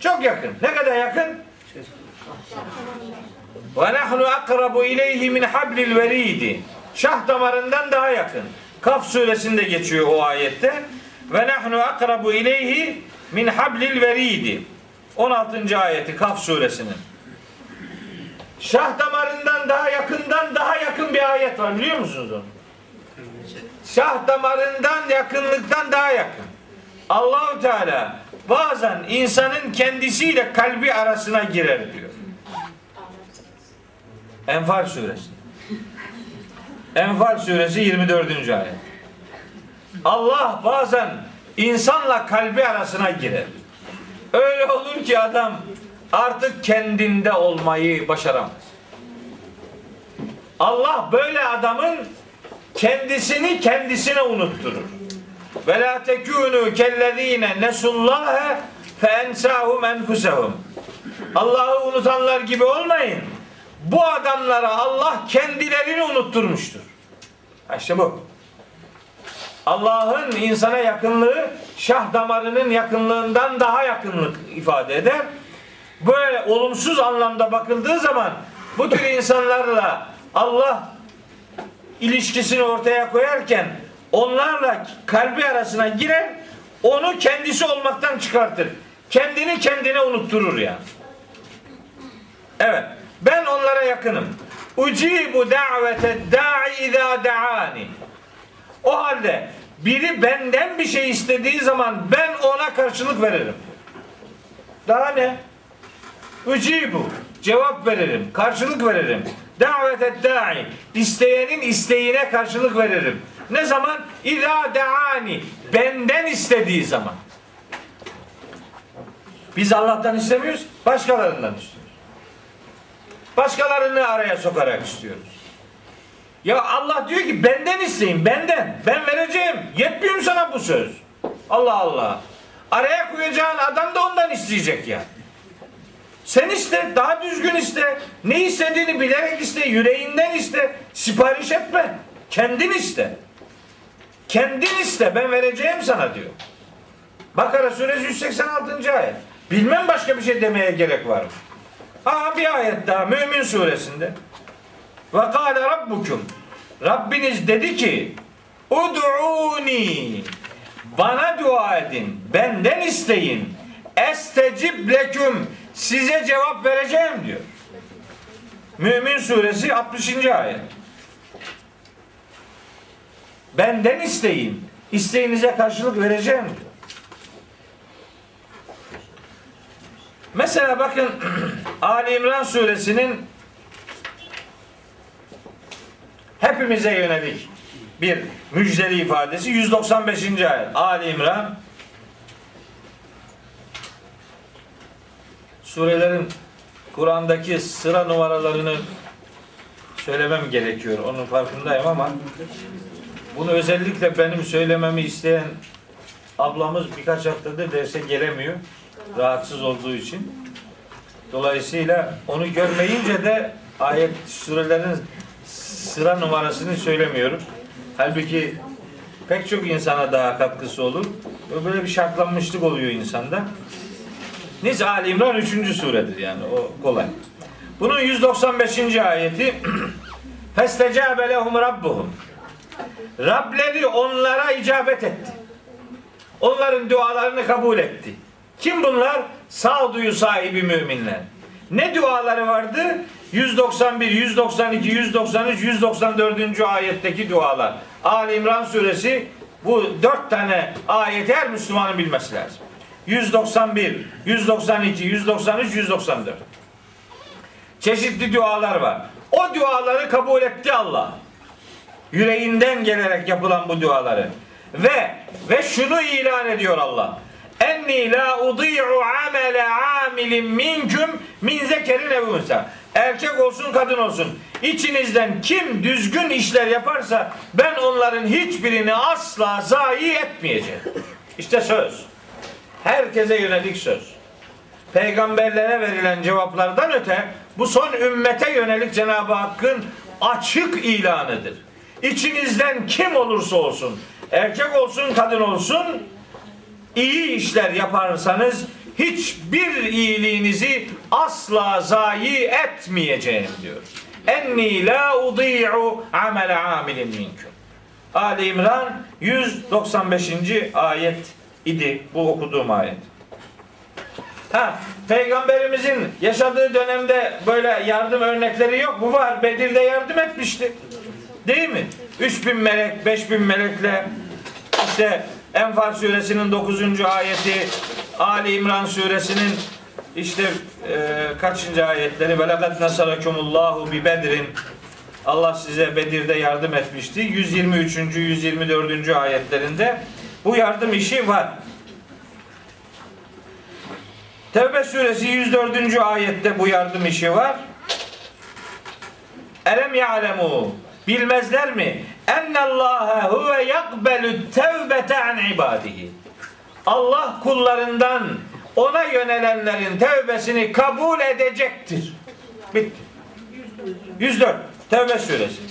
Çok yakın. Ne kadar yakın? Ve nahnu akrabu ileyhi min hablil veridi. Şah damarından daha yakın. Kaf suresinde geçiyor o ayette. Ve nahnu akrabu ileyhi min hablil veridi. 16. ayeti Kaf suresinin. Şah damarından daha yakından daha yakın bir ayet var biliyor musunuz onu? Şah damarından yakınlıktan daha yakın. Allahu Teala bazen insanın kendisiyle kalbi arasına girer diyor. Enfal suresi. Enfal suresi 24. ayet. Allah bazen insanla kalbi arasına girer. Öyle olur ki adam artık kendinde olmayı başaramaz. Allah böyle adamın kendisini kendisine unutturur. Ve la tekunu kellezine nesullâhe fe enfusehum. Allah'ı unutanlar gibi olmayın. Bu adamlara Allah kendilerini unutturmuştur. İşte bu. Allah'ın insana yakınlığı şah damarının yakınlığından daha yakınlık ifade eder. Böyle olumsuz anlamda bakıldığı zaman bu tür insanlarla Allah ilişkisini ortaya koyarken onlarla kalbi arasına girer, onu kendisi olmaktan çıkartır. Kendini kendine unutturur yani. Evet. Ben onlara yakınım. Ucibu da'vete da'i izâ da'ani. O halde biri benden bir şey istediği zaman ben ona karşılık veririm. Daha ne? Ucibu. Cevap veririm. Karşılık veririm. Davet da'i. İsteyenin isteğine karşılık veririm. Ne zaman? İzâ da'ani. Benden istediği zaman. Biz Allah'tan istemiyoruz. Başkalarından istiyoruz. Başkalarını araya sokarak istiyoruz. Ya Allah diyor ki benden isteyin benden. Ben vereceğim. Yetmiyor sana bu söz? Allah Allah. Araya koyacağın adam da ondan isteyecek ya. Sen iste, daha düzgün iste. Ne istediğini bilerek iste, yüreğinden iste. Sipariş etme. Kendin iste. Kendin iste, ben vereceğim sana diyor. Bakara suresi 186. ayet. Bilmem başka bir şey demeye gerek var mı? Aha bir ayet daha Mümin suresinde. Ve kâle rabbukum. Rabbiniz dedi ki Ud'uni bana dua edin. Benden isteyin. Estecib leküm. Size cevap vereceğim diyor. Mümin suresi 60. ayet. Benden isteyin. İsteğinize karşılık vereceğim diyor. Mesela bakın *clears throat* Ali İmran suresinin hepimize yönelik bir müjdeli ifadesi 195. ayet. Ali İmran surelerin Kur'an'daki sıra numaralarını söylemem gerekiyor. Onun farkındayım ama bunu özellikle benim söylememi isteyen ablamız birkaç haftadır derse gelemiyor. Rahatsız olduğu için. Dolayısıyla onu görmeyince de ayet surelerin sıra numarasını söylemiyorum. Halbuki pek çok insana daha katkısı olur. Böyle bir şartlanmışlık oluyor insanda. Neyse Ali İmran 3. suredir yani o kolay. Bunun 195. ayeti *clears throat* Festecabe lehum rabbuhum Rableri onlara icabet etti. Onların dualarını kabul etti. Kim bunlar? Sağduyu sahibi müminler. Ne duaları vardı? 191, 192, 193, 194. ayetteki dualar. Ali İmran suresi bu dört tane ayeti her Müslümanın bilmesi lazım. 191, 192, 193, 194. Çeşitli dualar var. O duaları kabul etti Allah. Yüreğinden gelerek yapılan bu duaları. Ve ve şunu ilan ediyor Allah. Enni la udi'u amele amilin minkum min zekerin ev. Erkek olsun kadın olsun. İçinizden kim düzgün işler yaparsa ben onların hiçbirini asla zayi etmeyeceğim. İşte söz. Herkese yönelik söz. Peygamberlere verilen cevaplardan öte bu son ümmete yönelik Cenab-ı Hakk'ın açık ilanıdır. İçinizden kim olursa olsun, erkek olsun, kadın olsun, iyi işler yaparsanız hiçbir iyiliğinizi asla zayi etmeyeceğim diyor. Enni la udi'u amele amilin minkum. Ali İmran 195. ayet idi bu okuduğum ayet. Ha, peygamberimizin yaşadığı dönemde böyle yardım örnekleri yok mu? Var. Bedir'de yardım etmişti. Değil mi? 3000 melek, 5000 melekle işte Enfal suresinin 9. ayeti, Ali İmran suresinin işte e, kaçıncı ayetleri ve lekad nasarakumullahu bi bedrin Allah size Bedir'de yardım etmişti. 123. 124. ayetlerinde bu yardım işi var. Tevbe suresi 104. ayette bu yardım işi var. Elem ya'lemu bilmezler mi? Ennallâhe huve yakbelü tevbete an ibadihi. Allah kullarından ona yönelenlerin tevbesini kabul edecektir. Bitti. 104. Tevbe suresi.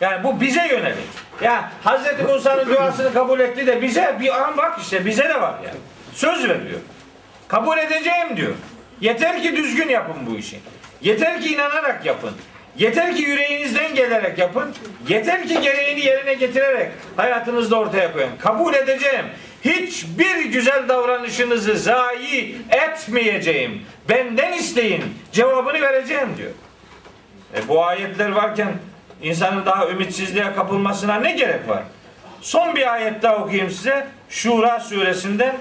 Yani bu bize yönelik. Ya Hazreti Musa'nın duasını kabul etti de bize bir an bak işte bize de var yani. Söz veriyor. Kabul edeceğim diyor. Yeter ki düzgün yapın bu işi. Yeter ki inanarak yapın. Yeter ki yüreğinizden gelerek yapın. Yeter ki gereğini yerine getirerek hayatınızda ortaya koyun. Kabul edeceğim. Hiçbir güzel davranışınızı zayi etmeyeceğim. Benden isteyin. Cevabını vereceğim diyor. E bu ayetler varken insanın daha ümitsizliğe kapılmasına ne gerek var? Son bir ayet daha okuyayım size. Şura suresinden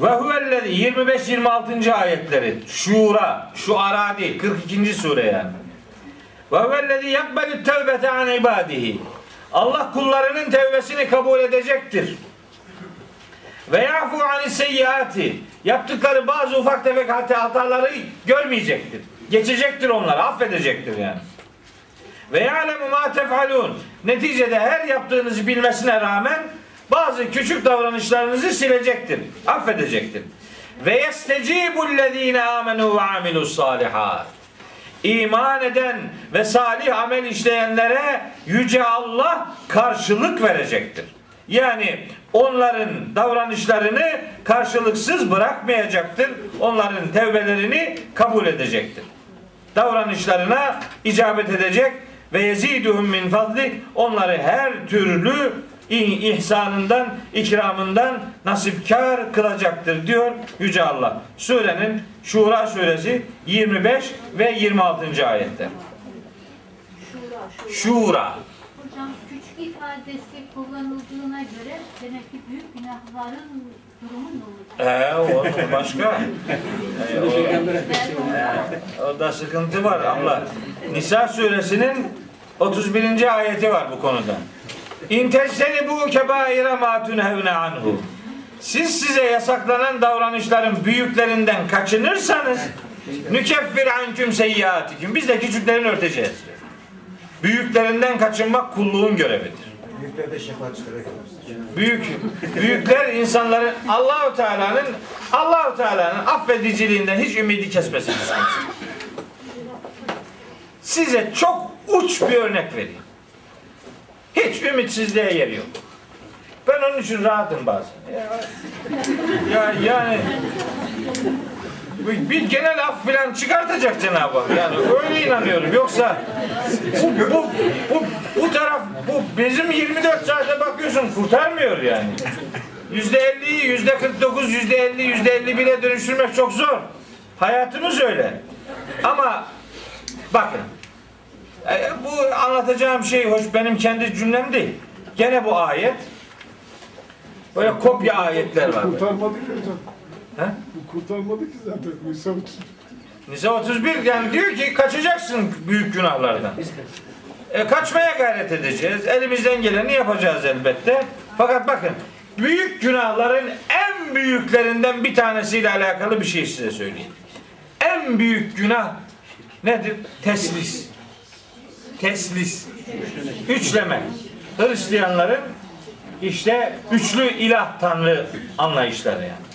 Ve huvellezî 25 26. ayetleri Şura, şu ara değil 42. sure yani. Ve huvellezî yakbelü tevbete an ibadihi. Allah kullarının tevbesini kabul edecektir. Ve yafu anis seyyiati. Yaptıkları bazı ufak tefek hata- hataları görmeyecektir. Geçecektir onları, affedecektir yani. Ve ya'lemu ma tef'alun. Neticede her yaptığınızı bilmesine rağmen bazı küçük davranışlarınızı silecektir, affedecektir. Ve yestecibüllezine amenu ve amilus salihat. İman eden ve salih amel işleyenlere yüce Allah karşılık verecektir. Yani onların davranışlarını karşılıksız bırakmayacaktır. Onların tevbelerini kabul edecektir. Davranışlarına icabet edecek ve yeziduhum min fadli onları her türlü ihsanından, ikramından nasipkar kılacaktır diyor Yüce Allah. Surenin Şura suresi 25 ve 26. ayetler. Şura, şura. Hocam küçük ifadesi kullanıldığına göre demek ki büyük günahların durumu ne? Ee, o başka. *laughs* Ee, o, o da sıkıntı var abla. Nisa suresinin 31. ayeti var bu konuda. İntecteni bu kebaire ma tunhevne anhu. Siz size yasaklanan davranışların büyüklerinden kaçınırsanız nükeffir anküm seyyiatikum. Biz de küçüklerini örteceğiz. Büyüklerinden kaçınmak kulluğun görevidir. Büyükler de şefaatçilere. Büyük büyükler insanların Allahu Teala'nın Allahu Teala'nın affediciliğinden hiç ümidi kesmesin. Size çok uç bir örnek vereyim. Hiç ümitsizliğe yer yok. Ben onun için rahatım bazen. Ya, ya yani bir genel af filan çıkartacak Cenab-ı Hak. Yani öyle inanıyorum. Yoksa bu, bu, bu, bu taraf bu bizim 24 saate bakıyorsun kurtarmıyor yani. Yüzde elliyi, yüzde 49, yüzde 50, yüzde 51'e dönüştürmek çok zor. Hayatımız öyle. Ama bakın e, bu anlatacağım şey hoş benim kendi cümlem değil. Gene bu ayet. Böyle kopya ayetler var. Kurtarmadı ki hocam. He? Bu kurtarmadı ki zaten. Nisa 30. Nisa 31 yani diyor ki kaçacaksın büyük günahlardan. E, kaçmaya gayret edeceğiz. Elimizden geleni yapacağız elbette. Fakat bakın büyük günahların en büyüklerinden bir tanesiyle alakalı bir şey size söyleyeyim. En büyük günah nedir? Teslis. Teslis. Üçleme. Hristiyanların işte üçlü ilah tanrı anlayışları yani.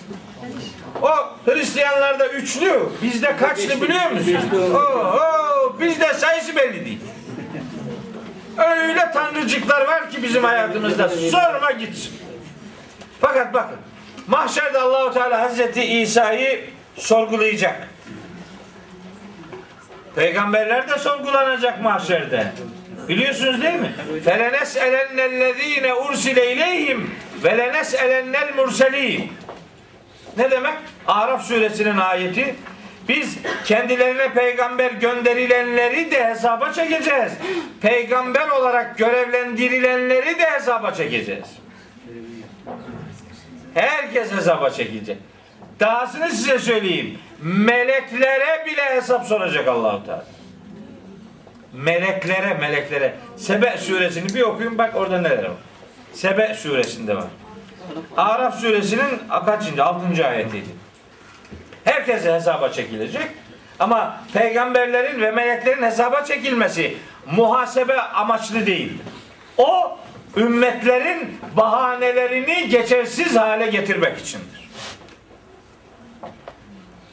O Hristiyanlarda üçlü, bizde kaçlı biliyor musun? Oo, oo, bizde sayısı belli değil. Öyle tanrıcıklar var ki bizim hayatımızda. Sorma gitsin. Fakat bakın, mahşerde Allahu Teala Hazreti İsa'yı sorgulayacak. Peygamberler de sorgulanacak mahşerde. Biliyorsunuz değil mi? Felenes elennellezine ursile ileyhim ve lenes elennel murselin. Ne demek? Araf suresinin ayeti. Biz kendilerine peygamber gönderilenleri de hesaba çekeceğiz. Peygamber olarak görevlendirilenleri de hesaba çekeceğiz. Herkes hesaba çekilecek. Dahasını size söyleyeyim. Meleklere bile hesap soracak Allahu Teala. Meleklere, meleklere. Sebe suresini bir okuyun bak orada neler var. Sebe suresinde var. Araf suresinin kaçıncı? Altıncı ayetiydi. Herkese hesaba çekilecek. Ama peygamberlerin ve meleklerin hesaba çekilmesi muhasebe amaçlı değildir. O ümmetlerin bahanelerini geçersiz hale getirmek içindir.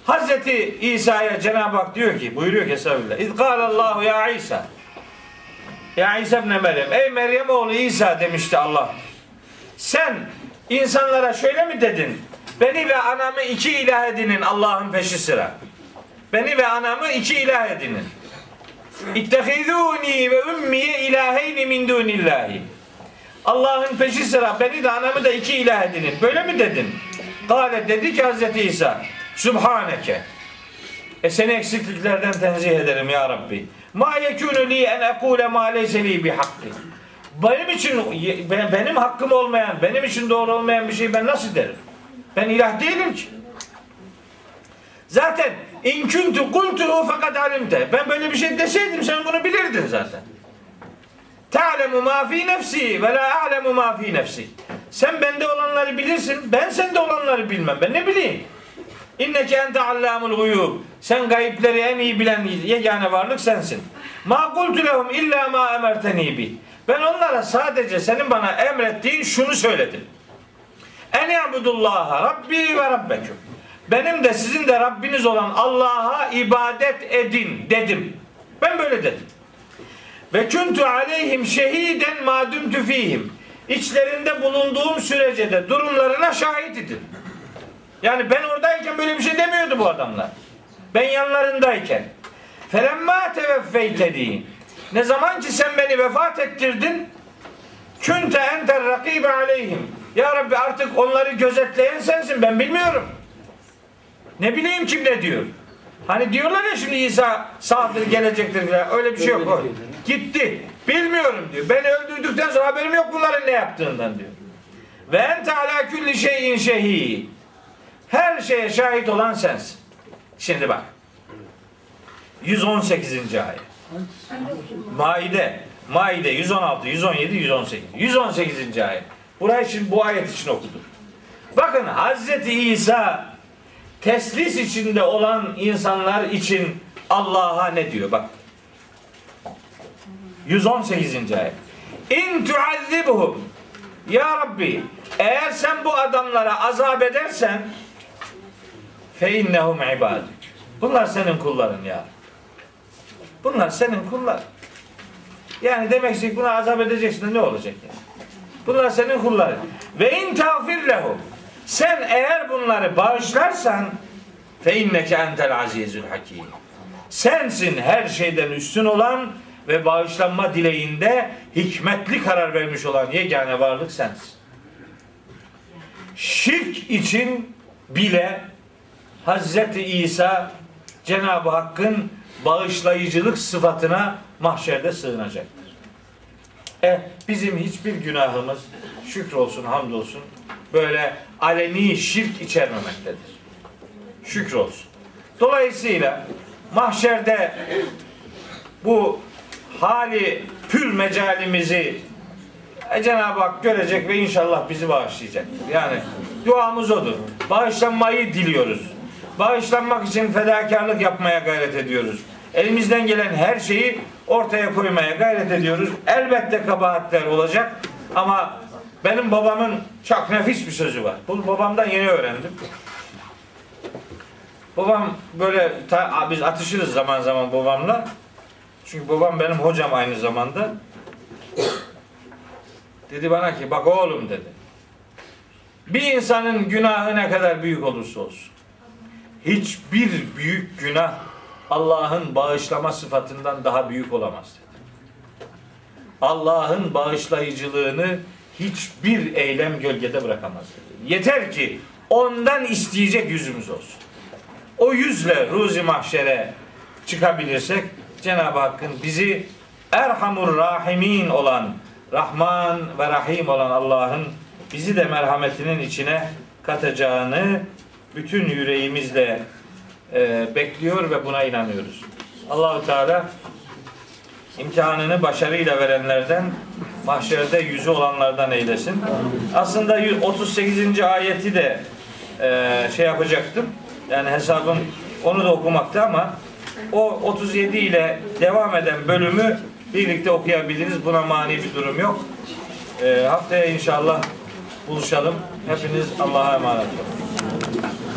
Hazreti İsa'ya Cenab-ı Hak diyor ki, buyuruyor ki Estağfirullah. İz Allahu ya İsa. Ya İsa ibn Meryem. Ey Meryem oğlu İsa demişti Allah. Sen insanlara şöyle mi dedin? Beni ve anamı iki ilah edinin Allah'ın peşi sıra. Beni ve anamı iki ilah edinin. İttehizûni ve ümmiye ilaheyni min dunillahi. Allah'ın peşi sıra beni de anamı da iki ilah edinin. Böyle mi dedin? Kale dedi ki Hazreti İsa Sübhaneke e seni eksikliklerden tenzih ederim ya Rabbi. Ma yekûnü li en ekûle ma leyse li bihakkı. Benim için ben- benim hakkım olmayan, benim için doğru olmayan bir şeyi ben nasıl derim? Ben ilah değilim ki. Zaten in kuntu kultuhu fakat alimte. Ben böyle bir şey deseydim sen bunu bilirdin zaten. Ta'lemu ma fi nefsi ve la a'lemu ma fi nefsi. Sen bende olanları bilirsin, ben sende olanları bilmem. Ben ne bileyim? İnneke ente allamul guyub. Sen gayipleri en iyi bilen yegane varlık sensin. Ma kultu lehum illa ma emerteni bi. Ben onlara sadece senin bana emrettiğin şunu söyledim. En yabudullaha rabbi ve rabbeküm. Benim de sizin de Rabbiniz olan Allah'a ibadet edin dedim. Ben böyle dedim. Ve kuntu aleyhim şehiden ma dumtu fihim. İçlerinde bulunduğum sürece de durumlarına şahit idim. Yani ben oradayken böyle bir şey demiyordu bu adamlar. Ben yanlarındayken. Felemma teveffeyteni. Ne zaman ki sen beni vefat ettirdin, künte enter rakibe aleyhim. Ya Rabbi artık onları gözetleyen sensin. Ben bilmiyorum. Ne bileyim kim ne diyor. Hani diyorlar ya şimdi İsa sağdır gelecektir falan. Öyle bir şey yok. O. Gitti. Bilmiyorum diyor. Beni öldürdükten sonra haberim yok bunların ne yaptığından diyor. Ve ente ala kulli şeyin şehid. Her şeye şahit olan sensin. Şimdi bak. 118. ayet. Maide. Maide 116, 117, 118. 118. ayet. Burayı şimdi bu ayet için okudum. Bakın Hazreti İsa teslis içinde olan insanlar için Allah'a ne diyor? Bak. 118. ayet. İn tuazzibuhum Ya Rabbi eğer sen bu adamlara azap edersen fe innehum ibaduk. Bunlar senin kulların ya. Bunlar senin kullar. Yani demek ki buna azap edeceksin de ne olacak yani? Bunlar senin kulların. Ve in tağfir lehum. Sen eğer bunları bağışlarsan Fe inneke entel azizül hakim. Sensin her şeyden üstün olan ve bağışlanma dileğinde hikmetli karar vermiş olan yegane varlık sensin. Şirk için bile Hazreti İsa Cenab-ı Hakk'ın bağışlayıcılık sıfatına mahşerde sığınacaktır. E bizim hiçbir günahımız şükür olsun hamdolsun böyle aleni şirk içermemektedir. Şükür olsun. Dolayısıyla mahşerde bu hali pür mecalimizi e, Cenab-ı Hak görecek ve inşallah bizi bağışlayacaktır. Yani duamız odur. Bağışlanmayı diliyoruz. Bağışlanmak için fedakarlık yapmaya gayret ediyoruz. Elimizden gelen her şeyi ortaya koymaya gayret ediyoruz. Elbette kabahatler olacak ama benim babamın çok nefis bir sözü var. Bunu babamdan yeni öğrendim. Babam böyle ta- biz atışırız zaman zaman babamla. Çünkü babam benim hocam aynı zamanda. Dedi bana ki bak oğlum dedi. Bir insanın günahı ne kadar büyük olursa olsun. Hiçbir büyük günah Allah'ın bağışlama sıfatından daha büyük olamaz dedi. Allah'ın bağışlayıcılığını hiçbir eylem gölgede bırakamaz dedi. Yeter ki ondan isteyecek yüzümüz olsun. O yüzle ruzi mahşere çıkabilirsek Cenab-ı Hakk'ın bizi Erhamur Rahimin olan Rahman ve Rahim olan Allah'ın bizi de merhametinin içine katacağını bütün yüreğimizle e, bekliyor ve buna inanıyoruz. Allahu Teala imtihanını başarıyla verenlerden mahşerde yüzü olanlardan eylesin. Aslında 38. ayeti de e, şey yapacaktım. Yani hesabım onu da okumakta ama o 37 ile devam eden bölümü birlikte okuyabiliriz. Buna mani bir durum yok. E, haftaya inşallah buluşalım. Hepiniz Allah'a emanet olun.